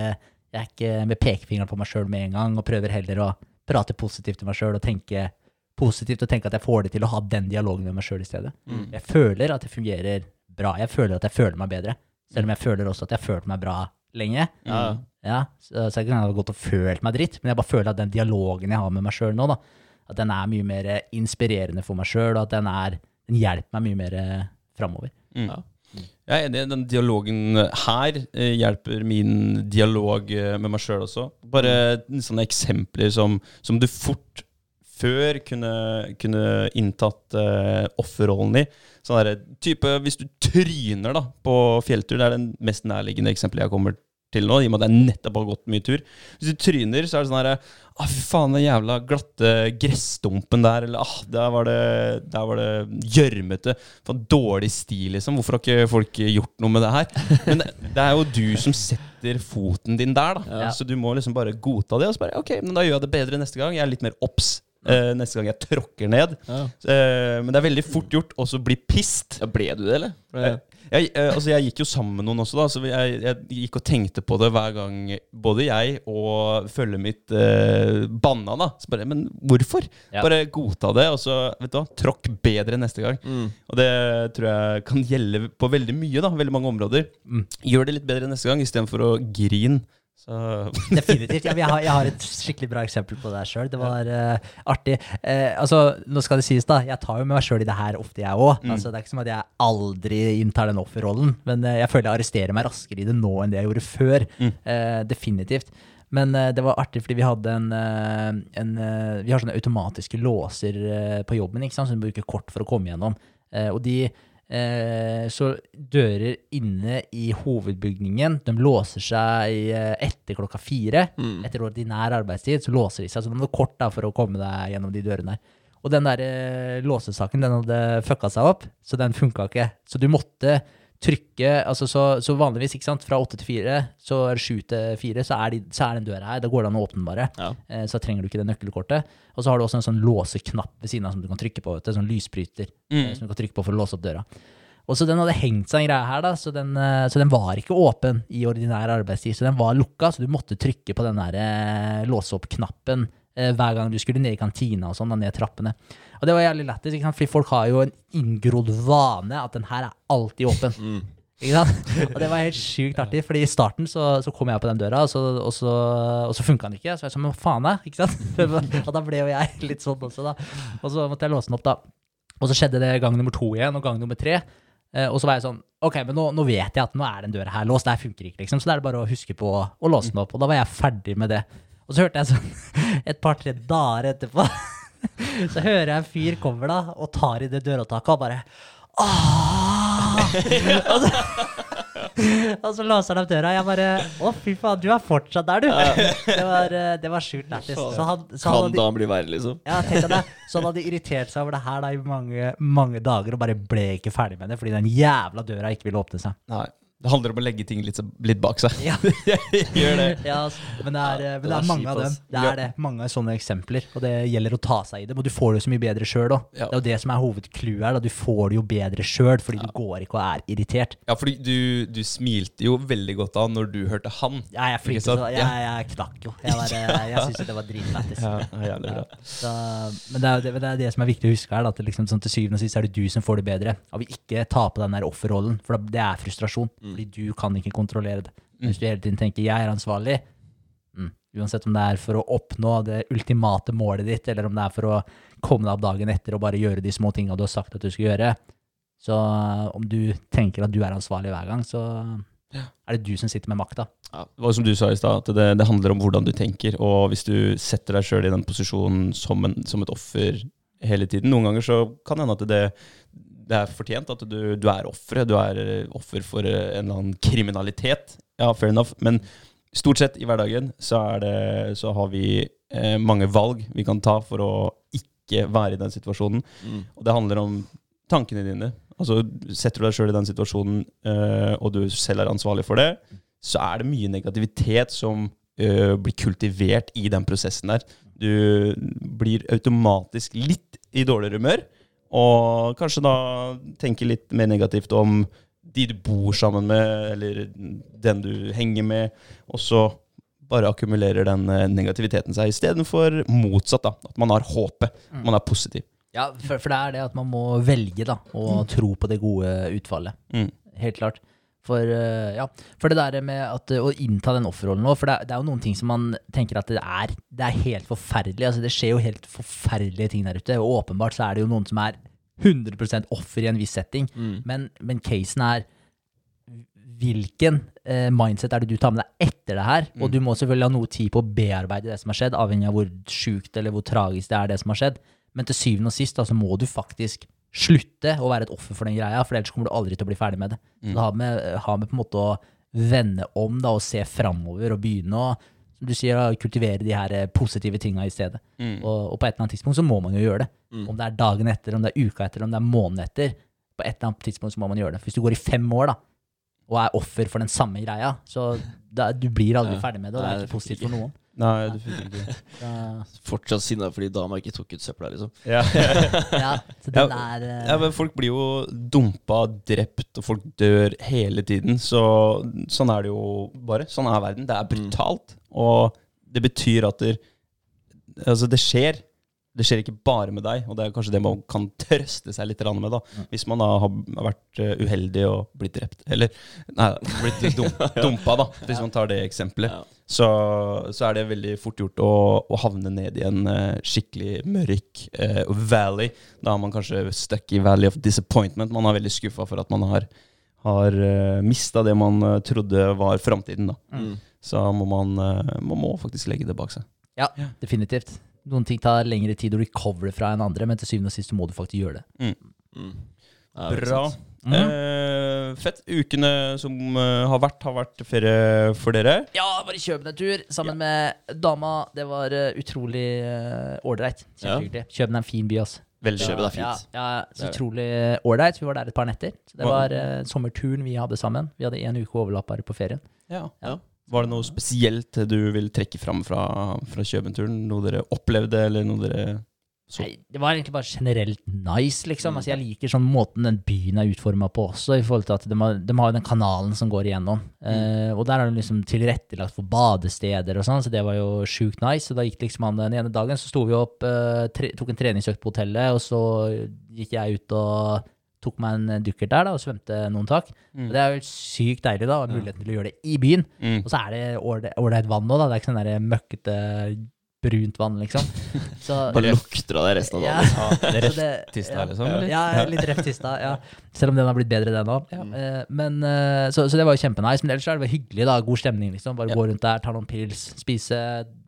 jeg er ikke med pekefingeren på meg sjøl med en gang, og prøver heller å prate positivt til meg sjøl og tenke positivt og tenke at jeg får det til å ha den dialogen med meg sjøl i stedet. Mm. Jeg føler at det fungerer bra. Jeg føler at jeg føler meg bedre. Selv om jeg føler også at jeg følte meg bra lenge. Ja. Ja, så, så jeg kan ha gått og følt meg dritt, men jeg bare føler at den dialogen jeg har med meg sjøl nå, da, at den er mye mer inspirerende for meg sjøl, og at den, er, den hjelper meg mye mer framover. Mm. Ja. Jeg er enig. Den dialogen her eh, hjelper min dialog eh, med meg sjøl også. Bare sånne eksempler som, som du fort før kunne, kunne inntatt uh, offerrollen i. Sånn der, type Hvis du tryner da på fjelltur, det er det mest nærliggende eksempelet jeg kommer til nå, i og med at jeg nettopp har gått mye tur. Hvis du tryner, så er det sånn herre ah, Fy faen, den jævla glatte gressdumpen der. Eller ah, der var det Der var det gjørmete. For dårlig stil, liksom. Hvorfor har ikke folk gjort noe med det her? Men det, det er jo du som setter foten din der, da. Ja. Så du må liksom bare godta det. Og så bare Ok, men da gjør jeg det bedre neste gang. Jeg er litt mer obs. Uh, neste gang jeg tråkker ned. Ja. Uh, men det er veldig fort gjort også bli pissed. Ja, ble du det, eller? Ble- Jeg, eh, altså jeg gikk jo sammen med noen også, da, så jeg, jeg gikk og tenkte på det hver gang både jeg og følget mitt eh, banna. da Så bare, Men hvorfor? Ja. Bare godta det, og så vet du hva, tråkk bedre neste gang. Mm. Og det tror jeg kan gjelde på veldig mye, da veldig mange områder. Mm. Gjør det litt bedre neste gang istedenfor å grine. Så Definitivt. Ja, jeg, har, jeg har et skikkelig bra eksempel på det her sjøl. Det var uh, artig. Uh, altså, nå skal det sies, da. Jeg tar jo med meg sjøl i det her ofte, jeg òg. Mm. Altså, det er ikke som at jeg aldri inntar den offerrollen. Men uh, jeg føler jeg arresterer meg raskere i det nå enn det jeg gjorde før. Mm. Definitivt. Men det var artig fordi vi hadde en, en Vi har sånne automatiske låser på jobben ikke sant? som du bruker kort for å komme gjennom. Og de Så dører inne i hovedbygningen de låser seg eh, etter klokka fire. Mm. Etter ordinær arbeidstid så låser de seg. Så du må kort da, for å komme deg gjennom de dørene. Og den der eh, låsesaken den hadde fucka seg opp, så den funka ikke. Så du måtte trykke altså så, så vanligvis, ikke sant, fra åtte til fire, så er det sju til fire, så er, de, så er den døra her. Da går det an å åpne den bare. Ja. Eh, så trenger du ikke det nøkkelkortet. Og så har du også en sånn låseknapp ved siden av som du kan trykke på. Vet du, sånn lysbryter Mm. eh, som du kan trykke på for å låse opp døra. Og så den hadde hengt seg en greie her, da, så den, eh, så den var ikke åpen i ordinær arbeidstid. Så den var lukka, så du måtte trykke på den der eh, låse opp-knappen hver gang du skulle ned i kantina og sånn, og ned trappene. Og det var jævlig lættis, ikke sant? fordi folk har jo en inngrodd vane at den her er alltid åpen. Mm. Ikke sant? Og det var helt sjukt artig, fordi i starten så, så kom jeg på den døra, og så, og så, og så funka den ikke. Så jeg sa, men faen jeg. Ikke sant? Og da ble jo jeg litt sånn også, da. Og så måtte jeg låse den opp, da. Og så skjedde det gang nummer to igjen, og gang nummer tre. Eh, og så var jeg sånn Ok, men nå, nå vet jeg at nå er den døra her låst. Det her funker ikke, liksom. Så da er det bare å huske på å låse den opp. Og da var jeg ferdig med det. Og så hørte jeg sånn et par-tre dager etterpå Så hører jeg en fyr kommer da og tar i det dørhåndtaket og bare og, så, og så låser han opp døra. Jeg bare Å, fy faen, du er fortsatt der, du. Det var, eh, det var sjukt lættis. Så han, så han Kan hadde, da bli verre, liksom? ja, tenk deg det. Så han hadde irritert seg over det her da i mange, mange dager og bare ble ikke ferdig med det fordi den jævla døra ikke ville åpne seg. Nei. Det handler om å legge ting litt, litt bak seg. Ja. Gjør det. Ja, altså, men det er, ja, men det Det er er mange kjipt, av dem. Det er det. Mange sånne eksempler. Og det gjelder å ta seg i dem. Og du får det jo så mye bedre sjøl òg. Ja. Det er jo det som er hovedclouet her. Da. Du får det jo bedre sjøl fordi du går ikke og er irritert. Ja, fordi du, du smilte jo veldig godt av når du hørte han. Ja, jeg, flyttet flirte, så, jeg, jeg knakk jo. Jeg, var, jeg, jeg syntes det var dritlættis. Ja, men det er, det, men det er det som er viktig å huske her. Da, at liksom, sånn, til syvende og sist er det du som får det bedre. Og vi ikke ta på den der offerrollen, for det er frustrasjon. Fordi du kan ikke kontrollere det. Hvis du hele tiden tenker 'jeg er ansvarlig', mm, uansett om det er for å oppnå det ultimate målet ditt, eller om det er for å komme deg opp dagen etter og bare gjøre de små tinga du har sagt at du skal gjøre, så eh, om du tenker at du er ansvarlig hver gang, så er det du som sitter med makta. Det var som du sa i stad, at det, det handler om hvordan du tenker. Og hvis du setter deg sjøl i den posisjonen som, en, som et offer hele tiden Noen ganger så kan det hende at det, det er fortjent at du, du er offeret. Du er eh, offer for eh, en eller annen kriminalitet. Ja, fair enough. Men stort sett i hverdagen så, det, så har vi eh, mange valg vi kan ta for å ikke være i den situasjonen. Mm. Og det handler om tankene dine. Altså, Setter du deg sjøl i den situasjonen, eh, og du selv er ansvarlig for det, så er det mye negativitet som eh, blir kultivert i den prosessen der. Du blir automatisk litt i dårligere humør, og kanskje da tenke litt mer negativt om de du bor sammen med, eller den du henger med, og så bare akkumulerer den eh, negativiteten seg, istedenfor motsatt. da, At man har håpet, man er positiv. Ja, for, for det er det at man må velge da, å tro på det gode utfallet. Mm. Helt klart. For, eh, ja, for det der med at, eh, å innta den offerrollen nå, for det, det er jo noen ting som man tenker at det er, det er helt forferdelig. Altså, det skjer jo helt forferdelige ting der ute, og åpenbart så er det jo noen som er 100% offer i en viss setting. Mm. Men, men casen er hvilken eh, mindset er det du tar med deg etter det her? Og du må selvfølgelig ha noe tid på å bearbeide det som har skjedd, avhengig av hvor sjukt eller hvor tragisk det er det som har skjedd. Men til syvende og sist da, så må du faktisk slutte å være et offer for den greia, for ellers kommer du aldri til å bli ferdig med det. Så det har med, har med på en måte å vende om da, og se framover og begynne å som du sier, kultivere de her eh, positive tinga i stedet. Mm. Og, og på et eller annet tidspunkt så må man jo gjøre det. Om det er dagen etter, om det er uka etter, om det er måneden etter. På et eller annet tidspunkt så må man gjøre det. Hvis du går i fem år da, og er offer for den samme greia, så da, du blir aldri Ja. ferdig med det, og det er ikke positivt for noen. Nei, du fikk ikke Da... Fortsatt sinna fordi dama ikke tok ut søpla, liksom. ja. ja, så den er eh, ja, men Folk blir jo dumpa, drept, og folk dør hele tiden. Så sånn er det jo bare. Sånn er verden. Det er brutalt. Og det betyr at det, altså det skjer. Det skjer ikke bare med deg, og det er kanskje det man kan trøste seg litt med. da Hvis man da har vært eh, uheldig og blitt drept, eller nei, blitt dum, dumpa, da hvis man tar det eksempelet, så, så er det veldig fort gjort å, å havne ned i en eh, skikkelig mørk eh, valley. Da er man kanskje stuck i valley of disappointment. Man er veldig skuffa for at man har, har uh, mista det man eh, trodde var framtiden. da Mm. Så må man, eh, man må faktisk legge det bak seg. Ja, definitivt. Noen ting tar lengre tid å recovere fra enn andre, men til syvende og sist må du faktisk gjøre det. Mm. Ja, ikke Bra. Mm. Eh, fett. Ukene som eh, har vært, har vært ferie for dere. Ja, bare var i Kjøben en tur sammen med dama. Det var eh, utrolig ålreit. Kjempehyggelig. Kjøben er en fin by, altså. Veldig Kjøben er fint. Ja, ja, så utrolig ålreit. Vi var der et par netter. Så det var uh, sommerturen vi hadde sammen. Vi hadde en uke overlapp bare på ferien. Ja. Ja. Var det noe spesielt du vil trekke fram fra, fra Kjøbenturen? Noe dere opplevde, eller noe dere så? Nei, det var egentlig bare generelt nice, liksom. Altså, jeg liker sånn måten den byen er utforma på også, i forhold til at de har, de har den kanalen som går igjennom. Eh, og der er det liksom tilrettelagt for badesteder og sånn, så det var jo sjukt nice. Og da gikk liksom an den ene dagen, så sto vi opp, eh, tre, tok en treningsøkt på hotellet, og så gikk jeg ut og tok meg en dukkert der da, og svømte noen tak. Og det er jo sykt deilig da, å ha muligheten til å gjøre det i byen. Mm. Og så er det ålreit vann nå, da. Det er ikke sånn der møkkete brunt vann, liksom. Så, Bare lukter av det resten av dagen. Ja, det er rett tista, liksom? Eller? Ja, litt rett tista. Ja. Selv om den har blitt bedre, den òg. Ja. men, eh, så, så det var jo kjempenice. Men ellers er det hyggelig. da, God stemning. liksom. Bare Ja. gå rundt der, ta noen pils, spise,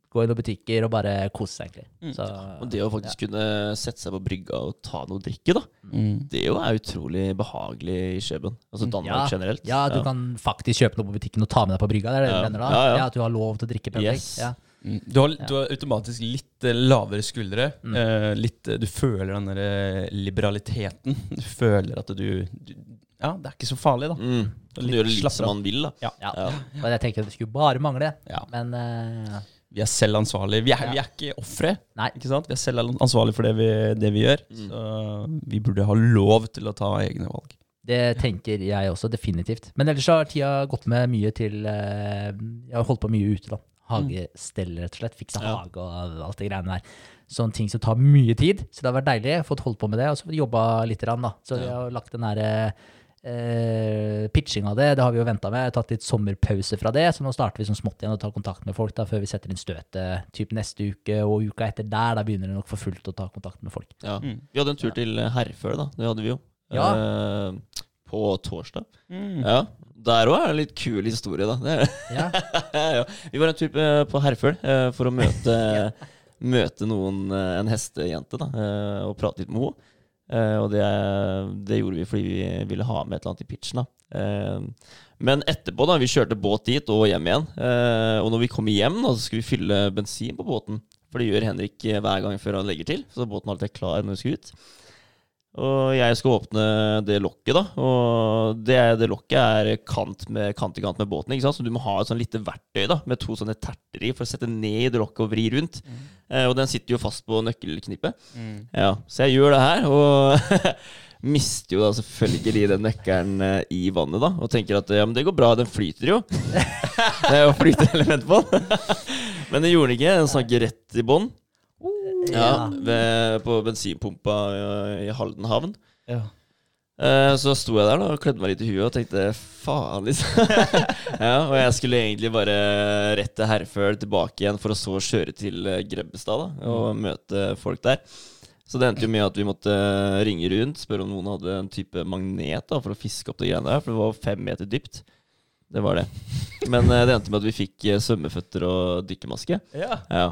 gå i noen butikker og bare kose seg, egentlig. Mm. Så, Og det å faktisk kunne sette seg på brygga og ta noe drikke, da. Mm. Det jo er utrolig behagelig i Kjøben. Altså Danmark ja, generelt. Ja, du kan faktisk kjøpe noe på butikken og ta med deg på brygga. Det er det Ja. du mener da? Ja, ja. At du har lov til å drikke public. Yes. Ja. Mm. Du, har, du har automatisk litt eh, lavere skuldre. Mm. Eh, litt, eh, du føler den der eh, liberaliteten. Du føler at du, du Ja, det er ikke så farlig, da. Mm. Du gjør det litt som man vil, da. Ja. Ja. Og jeg tenker at det skulle bare mangle. Ja. Men eh, Vi er selv ansvarlige. Vi er, Ja. vi er ikke ofre. Vi er selv ansvarlige for det vi, det vi gjør. Mm. Så vi burde ha lov til å ta egne valg. Det tenker jeg også, definitivt. Men ellers har tida gått med mye til eh, Jeg har holdt på mye ute, da. Hagestell, rett og slett. Fiksa Ja. hage og alt det greiene der. Sånne ting som tar mye tid. Så det har vært deilig. Fått holdt på med det, og så jobba litt. Da. Så vi har lagt den derre eh, pitching av det, det har vi jo venta med. Tatt litt sommerpause fra det, så nå starter vi som smått igjen og tar kontakt med folk da, før vi setter inn støtet typ neste uke og uka etter der. Da begynner det nok for fullt å ta kontakt med folk. Ja. Mm. Vi hadde en tur til Herføl, da. Det hadde vi jo. Ja. Eh, på torsdag. Ja. Der òg er det en litt kul historie, da. Det er, Ja, ja. Vi var en tur på- Herføl eh, for å møte, møte noen, en hestejente da, og prate litt med henne. Eh, og det, det gjorde vi fordi vi ville ha med et eller annet i pitchen. Eh, men etterpå, da, vi kjørte båt dit og hjem igjen. Uh, og når vi kommer hjem, da, så skulle vi fylle bensin på båten. For det gjør Henrik hver gang før han legger til. Så båten er alltid klar når vi skal ut. Og jeg skal åpne det lokket, da. Og det, det lokket er kant, med, kant i kant med båten. ikke sant? Så du må ha et sånn lite verktøy da, med to sånne terter i for å sette ned i det lokket og vri rundt. Eh, og den sitter jo fast på nøkkelknippet. Ja, Så jeg gjør det her, og mister jo da selvfølgelig den nøkkelen eh, i vannet, da. Og tenker at ja, men det går bra, den flyter jo. det er jo flyteelement på den. men det gjorde den ikke. Den sank rett i bånn. Ja, ved, på bensinpumpa i, Halden havn. Ja. Eh, Så sto jeg der da og klødde meg litt i huet og tenkte faen, liksom. ja, og jeg skulle egentlig bare rett til Herføl tilbake igjen for å så kjøre til eh, Grebbestad da, og møte folk der. Så det endte jo med at vi måtte ringe rundt, spørre om noen hadde en type magnet da, for å fiske opp de greiene der, for det var fem meter dypt. Det var det. Men eh, det endte med at vi fikk eh, svømmeføtter og dykkermaske. Ja. Ja.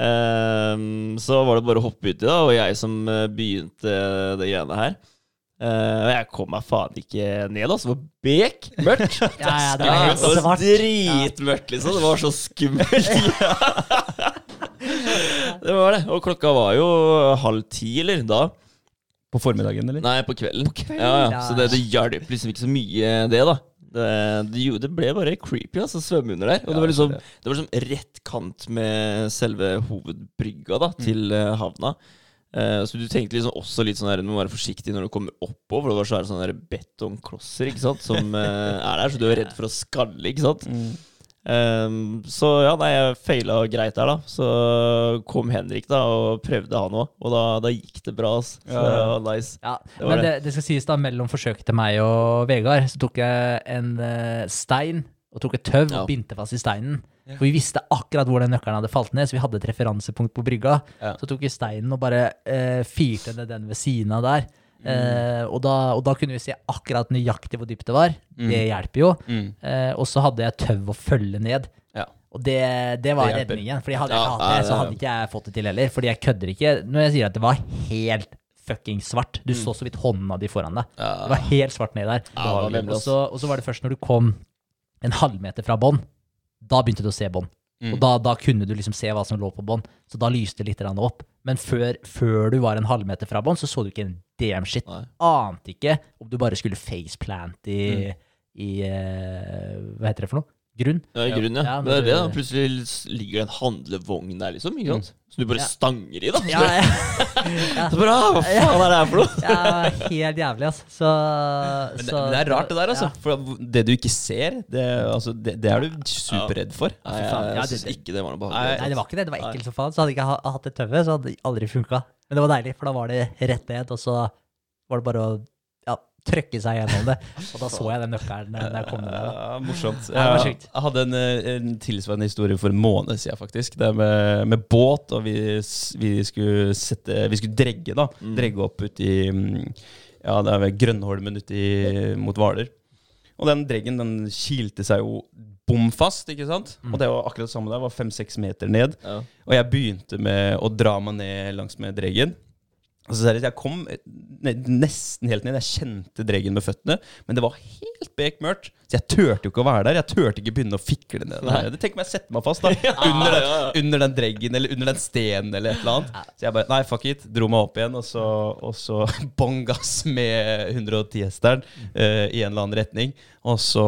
Ehm, så var det bare å hoppe uti, da, og jeg som eh, begynte det greiene her. Eh, og jeg kom meg faen ikke ned, altså. Det var bekmørkt. ja, ja, det var helt det var dritmørkt, liksom. Det var så skummelt. det var det. Og klokka var jo halv ti, eller? Da. På formiddagen, eller? Nei, på kvelden. kvelden, Ja, ja. ja. Så det, det hjalp liksom ikke så mye, det, da. Det, det, ble bare creepy altså, å svømme under der. Og det var liksom Det var liksom rett kant med selve hovedbrygga da, til mm. havna. Eh, så du tenkte liksom også litt sånn her, du må være forsiktig når du kommer oppover. For det var svære sånne betongklosser ikke sant, som eh, er der, så du er redd for å skalle. ikke sant? Mm. Eh, så ja, nei, jeg feila greit der, da. Så kom Henrik da og prøvde han òg, og da, da gikk det bra. ass. Så Ja. det var nice. Ja, Det var men det, det skal sies da, mellom forsøket til meg og Vegard, så tok jeg en uh, stein og tok et tøv Ja. og bindte fast i steinen. For vi visste akkurat hvor den nøkkelen hadde falt ned, så vi hadde et referansepunkt på brygga. Ja. Så tok vi steinen og bare uh, firte ned den ved siden av der. Eh, og, da, og da kunne vi se akkurat nøyaktig hvor dypt det var. Det hjelper jo. Mm. Eh, og så hadde jeg tøv å følge ned. Ja. Og det, det var Det redningen. Fordi hadde jeg Ja, hatt det, så hadde ikke jeg fått det til heller. Fordi jeg kødder ikke når jeg sier at det var helt fucking svart. Du så så vidt hånda di foran deg. Ja. Det var helt svart ned der. Og så var det først når du kom en halvmeter fra bånn, da begynte du å se bånn. Mm. Og da, da kunne du liksom se hva som lå på bånn. Så da lyste det litt opp. Men før, før du var en halvmeter fra bånn, så så du ikke en damn shit. Nei. Ante ikke om du bare skulle faceplant i, Mm. i uh, Hva heter det for noe? Grunn? Ja, i grunnen, ja. Ja, Men det er det, da. Plutselig ligger det en handlevogn der, liksom. Ikke sant? Som du bare Ja. stanger i, da. Ja, ja. Så bare, ah, hva faen er det her for noe? ja helt jævlig, altså. Så, Men det, så men det er rart, det der, altså. Ja. For det du ikke ser, det, altså, det, det er du superredd for. Nei, jeg, jeg syns ikke det var noe behagelig. Nei, det var ikke det. Det var ekkelt som faen. Så hadde jeg ikke hatt det tøvet, så hadde det aldri funka. Men det var deilig, for da var det rett ned, og så var det bare å trøkke seg gjennom det. Og da så jeg den nøkkelen da jeg kom ned Ja, morsomt. Ja, Jeg, jeg hadde en, en tilsvarende historie for en måned siden, faktisk. Det med, med båt, og vi, vi skulle sette Vi skulle dregge, da. Dregge opp uti mm, Ja, det er ved Grønnholmen uti mot Hvaler. Og den dreggen den kilte seg jo bom fast, ikke sant? Og det var akkurat det samme der. var fem-seks meter ned. Ja. Og jeg begynte med å dra meg ned langs med dreggen. Altså, seriøst, jeg kom nesten helt ned. Jeg kjente dreggen med føttene, men det var helt bekmørkt. Så jeg turte jo ikke å være der. Jeg turte ikke begynne å fikle ned. der. Tenk om jeg setter meg fast da under, den, ja, ja. under den dreggen eller under den stenen eller et eller annet. Så jeg bare Nei, fuck it. Dro meg opp igjen, og så, og så bånn gass med 110-hesteren uh, i en eller annen retning. Og så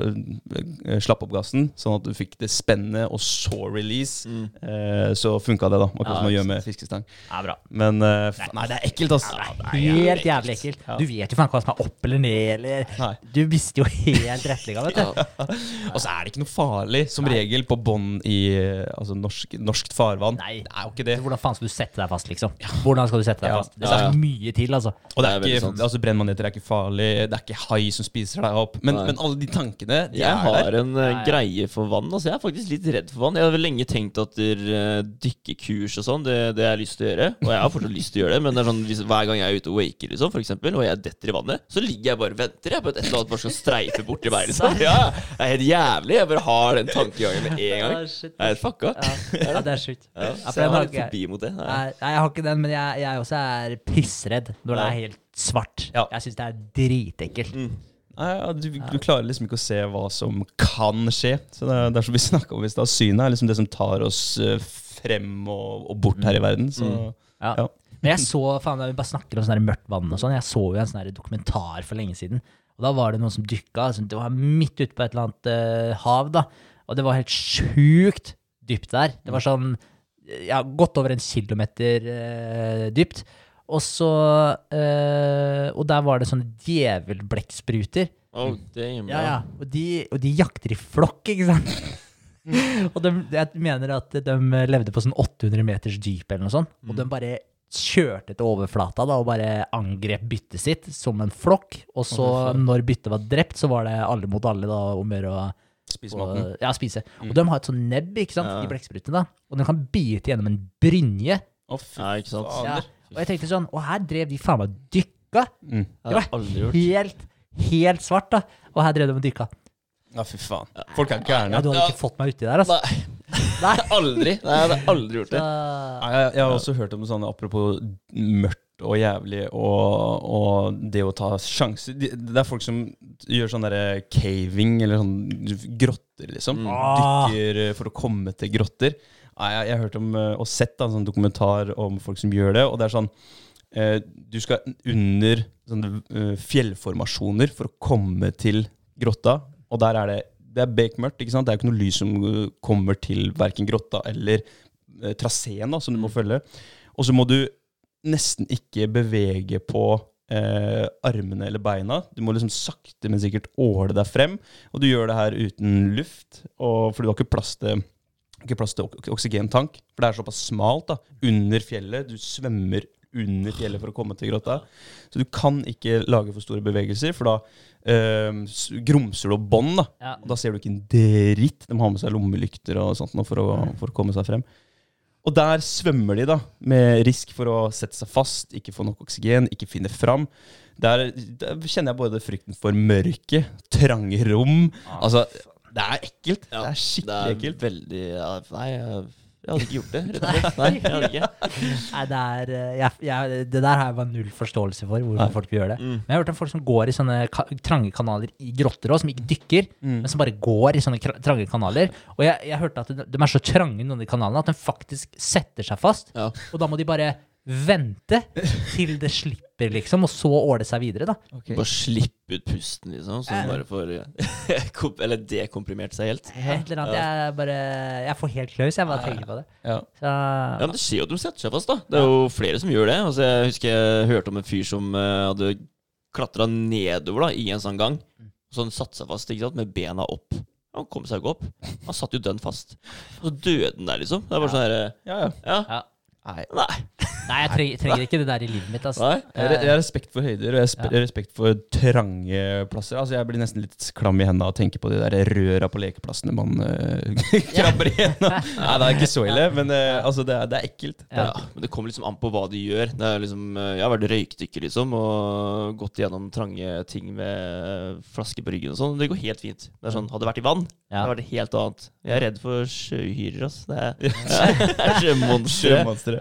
uh, slapp opp gassen, sånn at du fikk det spennet, og så release. Eh, så funka det, da. Akkurat Ja, som å gjøre med fiskestang. Ja, bra. Men eh, Nei, det er ekkelt, altså. Helt jævlig ekkelt. Du vet jo faen hva som er opp eller ned, eller Nei. Du mister jo helt retninga, vet du. Og så er det ikke noe farlig, som regel, på bånd i eh, altså, norsk, norskt farvann. Nei. Det er jo ikke det. Så Hvordan faen skal du sette deg fast, liksom? Hvordan skal du sette deg Ja. fast? Det Ja, ja. skal mye til, altså. Og det Det er er ikke, altså Brennmaneter er ikke farlig, det er ikke hai som spiser deg opp. Men, men alle de tankene, de Jeg er har der. en eh, Ja, ja. greie for vann. Altså, jeg er faktisk litt redd for vann. Jeg har vel lenge tenkt at eh, dykkekurs og sånn, det, det har jeg lyst til å gjøre. Og jeg har fortsatt lyst til å gjøre det, men det er sånn, hvis, hver gang jeg er ute og waker, liksom, for eksempel, og jeg detter i vannet, så ligger jeg bare og venter jeg, på at et eller annet bare skal streife borti meg. Liksom. Ja, det er helt jævlig. Jeg bare har den tankegangen med en gang. shit. Jeg er helt fucka. Ja, det er sjukt. Ja, så jeg har litt forbi mot det. Nei. Jeg har ikke den, men jeg, jeg også er pissredd når det er helt svart. Jeg syns det er dritekkelt. Mm. Nei, du, du klarer liksom ikke å se hva som kan skje. Så det er, det er som vi snakka om i stad. Synet er liksom det som tar oss eh, frem og, og bort her i verden. Så Ja. Ja. Men jeg så, faen, vi bare snakker om sånn mørkt vann og sånn. Jeg så jo en sånn dokumentar for lenge siden. Og da var det noen som dykka. Altså, det var midt ute på et eller annet uh, hav, da. Og det var helt sjukt dypt der. Det var sånn ja, godt over en kilometer uh, dypt. Og så uh, Og der var det sånne djevelblekkspruter. Oh, damn, Ja, ja. Og de, og de jakter i flokk, ikke sant? og de, jeg mener at de levde på sånn 800 meters dyp eller noe sånt. Og de bare kjørte til overflata da, og bare angrep byttet sitt som en flokk. Og så, når byttet var drept, så var det alle mot alle da, om å gjøre å spise maten. maten. ja, spise. Og de har et sånn nebb, ikke sant, Ja. i blekksprutene, da. Og de kan bite gjennom en brynje. Å, fy Ja, ikke sant? Ja. Og jeg tenkte sånn, og her drev de faen meg dykka. Mm. Det gjort. Helt, helt svart, da. Og her drev de og dykka. Ja, fy faen. Folk er Ja, du hadde ikke fått meg uti der, altså. Nei, Nei. aldri. Nei, jeg hadde aldri gjort det. Nei, jeg, jeg har også hørt om sånne apropos mørkt og jævlig og, og det å ta sjanser. Det er folk som gjør sånn derre caving, eller sånn grotter, liksom. Ah. Dykker eh, for å komme til grotter. Nei, jeg, jeg har hørt om eh, og sett da, en sånn dokumentar om folk som gjør det, og det er sånn eh, Du skal under sånne eh, fjellformasjoner for å komme til grotta, og der er det det er bekmørkt. ikke sant? Det er jo ikke noe lys som eh, kommer til verken grotta eller eh, traseen da, som du må følge. Og så må du nesten ikke bevege på eh, armene eller beina. Du må liksom sakte, men sikkert åle deg frem. Og du gjør det her uten luft, og, for du har ikke plass til ikke plass til oksygentank, for det er såpass smalt da, under fjellet. Du svømmer under fjellet for å komme til grotta. Så du kan ikke lage for store bevegelser, for da eh, grumser du opp bånd. Da. Ja. Da ser du ikke en dritt. De har med seg lommelykter og sånt nå for, å, for å komme seg frem. Og der svømmer de, da, med risk for å sette seg fast, ikke få nok oksygen, ikke finne fram. Der, der kjenner jeg både frykten for mørket, trange rom Altså, det er ekkelt. Ja, det er Det skikkelig er ekkelt. veldig ja, Nei, jeg, hadde ikke gjort det, rett og slett. Nei, jeg hadde ikke. Nei, det er eh, jeg, jeg, Det der har jeg bare null forståelse for, hvorfor Nei. folk vil gjøre det. Mm. Men jeg har hørt om folk som går i sånne ka trange kanaler i grotter òg, som ikke dykker, Mm. men som bare går i sånne kra- trange kanaler. Og jeg, jeg hørte at de, de er så trange, noen av de kanalene, at de faktisk setter seg fast. Ja. Og da må de bare vente til det slipper, liksom, og så åle seg videre, da. Bare slippe ut pusten, liksom, så du den bare får eh, Eller dekomprimert seg helt. Helt eller annet. Jeg bare Jeg får helt klaus, jeg bare tenker på det. Ja. Så Ja, men Det skjer jo at de setter seg fast, da. Det er jo flere som gjør det. Altså, jeg husker jeg hørte om en fyr som uh, hadde klatra nedover da, i en sånn gang. Så han satte seg fast ikke sant, med bena opp. Han kom seg ikke opp. Han satt jo dønn fast. Og så døde han der, liksom. Det er bare sånn herre Ja, ja. Ja. Ja. Nei. Nei. Nei, jeg trenger, trenger ikke det der i livet mitt. Altså. Nei? Jeg, har- jeg har respekt for høyder, og jeg har Ja. respekt for trange plasser. Altså Jeg blir nesten litt klam i hendene av å tenke på de der røra på lekeplassene man uh, krabber igjennom. Nei, det er ikke så ille, men uh, altså, det, er, det er ekkelt. Ja. Ja, men det kommer liksom an på hva de gjør. Det er liksom, eh, jeg har vært røykdykker liksom, og gått gjennom trange ting med flaske på ryggen og sånn. Det går helt fint. Det er sånn, Hadde det vært i vann, det Ja. hadde vært helt annet. Jeg er redd for sjøuhyrer, altså. Det er, det er sjømonstre.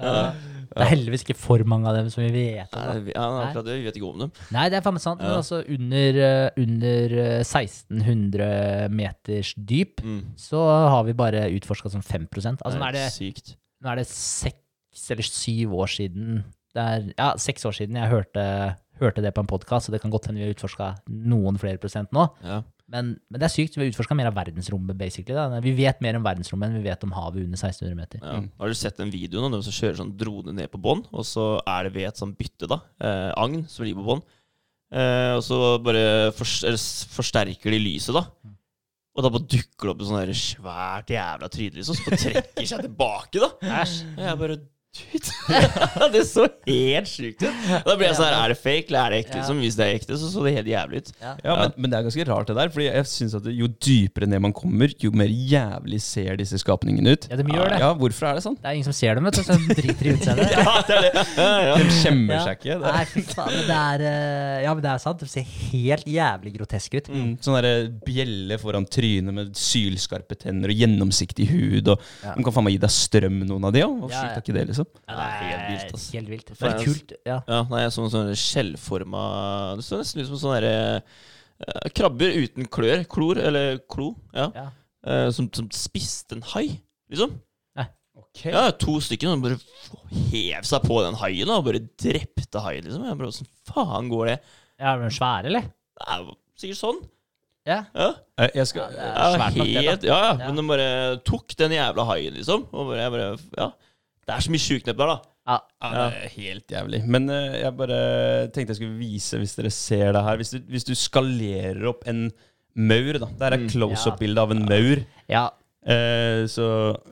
Det er heldigvis ikke for mange av dem som vi vet om. Nei, ja, akkurat det. Vi vet ikke om dem. Nei, det er faen meg sant. Men altså under, eh, under eh, 1600 meters dyp så har vi bare utforska som 5 Altså nå er det, sykt. nå er det seks eller syv år siden er, Ja, seks år siden jeg hørte, hørte det på en podkast, så det kan godt hende vi har utforska noen flere prosent nå. Ja. Men, men det er sykt. Vi har utforska mer av verdensrommet, basically. Da. Vi vet mer om verdensrommet enn vi vet om havet under 1600 meter. Ja. Har du sett den videoen av dem som kjører sånn drone ned på bånn, og så er det ved et sånn bytte, da, eh, agn som ligger på bånn, eh, og så bare for, forsterker de lyset, da. Og da bare dukker det opp et der svært jævla tryne, liksom, som bare trekker seg tilbake, da. Æsj. Og jeg bare Dude. det så helt sjukt ut. Da ble jeg sånn her, Er det fake, eller er det ekte? Ja. Liksom, hvis det er ekte, så så det helt jævlig ut. Ja. Ja, men, men det er ganske rart det der, Fordi jeg synes at jo dypere ned man kommer, jo mer jævlig ser disse skapningene ut. Ja, de gjør det. Ja, Hvorfor er det sånn? Det er ingen som ser dem, vet du. Så de driter i utseendet. Ja, det er det. Ja, ja. De skjemmer seg ikke. Det Nei, fy faen. Det er eh, Ja, men det er sant. Det ser helt jævlig grotesk ut. mm, sånn derre bjelle foran trynet med sylskarpe tenner og gjennomsiktig hud. Og Ja. De kan faen meg gi deg strøm, noen av de òg. Hva Ja, sjukt er ikke det, liksom? Ja, det er helt vilt, ass. Helt vilt. Det er kult. Ja. Ja, nei, sånn, sånn skjellforma Det ser nesten ut som sånne der, eh, krabber uten klør. Klor, eller klo. Ja. Ja. Eh, som, som spiste en hai, liksom. Okay. Ja, To stykker som bare hev seg på den haien da, og bare drepte haien, liksom. Jeg bare, Åssen faen går det? ja, men svære, eller? Det er jo sikkert sånn. Ja. Ja, Eh, Jeg skal, Ja, det er ja svært nok, det, da. helt, ja, ja. Ja. Men de bare tok den jævla haien, liksom. Og bare, jeg bare, ja. Det er så mye sjukt nedpå der, da. Ja. Ja, det er helt jævlig. Men uh, jeg bare tenkte jeg skulle vise, hvis dere ser det her Hvis du, hvis du skalerer opp en maur, da. Det her er Mm. close-up-bilde av en maur. ja. Uh, så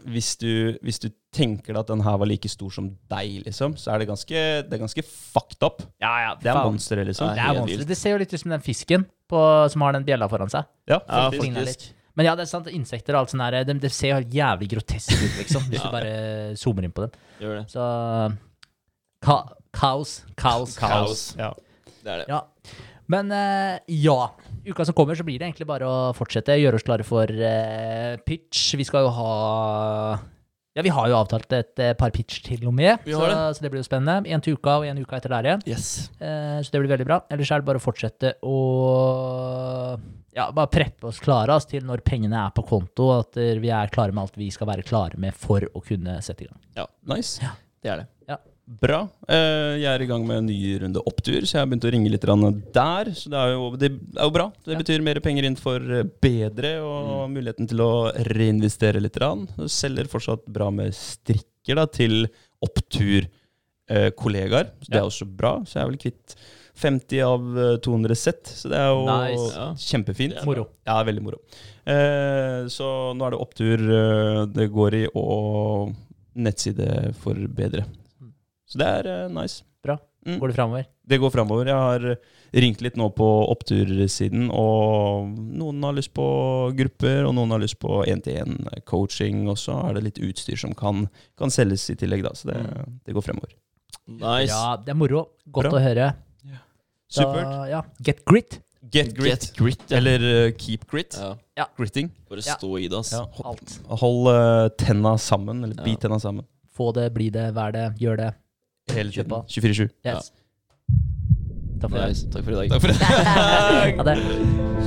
hvis du, hvis du tenker deg at den her var like stor som deg, liksom, så er det ganske, det er ganske fucked up. Ja, ja. Det er monstre, liksom. Det er Det ser jo litt ut som den fisken på, som har den bjella foran seg. Ja, Ja, faktisk. Ja, faktisk. Men ja, det er sant. Insekter og alt sånt der, de, de ser jo helt jævlig grotesk ut, liksom. Hvis Ja. du bare zoomer inn på dem. Gjør det. Så ka kaos. Kaos. Kaos. Ja. Det er det. Ja. Men uh, ja. Uka som kommer, så blir det egentlig bare å fortsette. Gjøre oss klare for uh, pitch. Vi skal jo ha Ja, vi har jo avtalt et eh, par pitch til og med, så, det. så det blir jo spennende. En til uka og en uka etter der igjen. Yes. Eh, så det blir veldig bra. Ellers er det bare å fortsette å ja, bare preppe oss klare oss til når pengene er på konto, at vi er klare med alt vi skal være klare med for å kunne sette i gang. Ja, Nice. Det er det. Bra. Eh, jeg er i gang med en ny runde opptur, så jeg har begynt å ringe litt der. Så det er jo, det er jo bra. Det betyr mer penger inn for eh, bedre og muligheten til å reinvestere litt. Grann. Selger fortsatt bra med strikker da, til opptur-kollegaer. så det er også bra. Så jeg er vel kvitt 50 av eh, 200 sett, så det er jo Nice. Ja. kjempefint. Moro. Ja, veldig moro. Eh, så nå er det opptur eh, det går i, og nettside for bedre. Så det er eh, nice. Bra. Mm. Går det framover? Det går framover. Jeg har ringt litt nå på opptursiden, og noen har lyst på grupper, og noen har lyst på én-til-én-coaching, og så er det litt utstyr som kan, kan selges i tillegg, da. Så det, det går fremover. Nice. Ja, det er moro. Godt Bra. å høre. Supert. Da, ja. Get grit. Get grit. Get grit. ja. Eller uh, keep grit. Ja. Gritting. Bare Ja. stå i det, ass. Ja, hold hold uh, tenna sammen, eller Ja. bit tenna sammen. Få det, bli det, vær det, gjør det. Hele tiden. 24-7. Yes. Takk for i Nice. Takk for i dag. Takk for det. Ha det.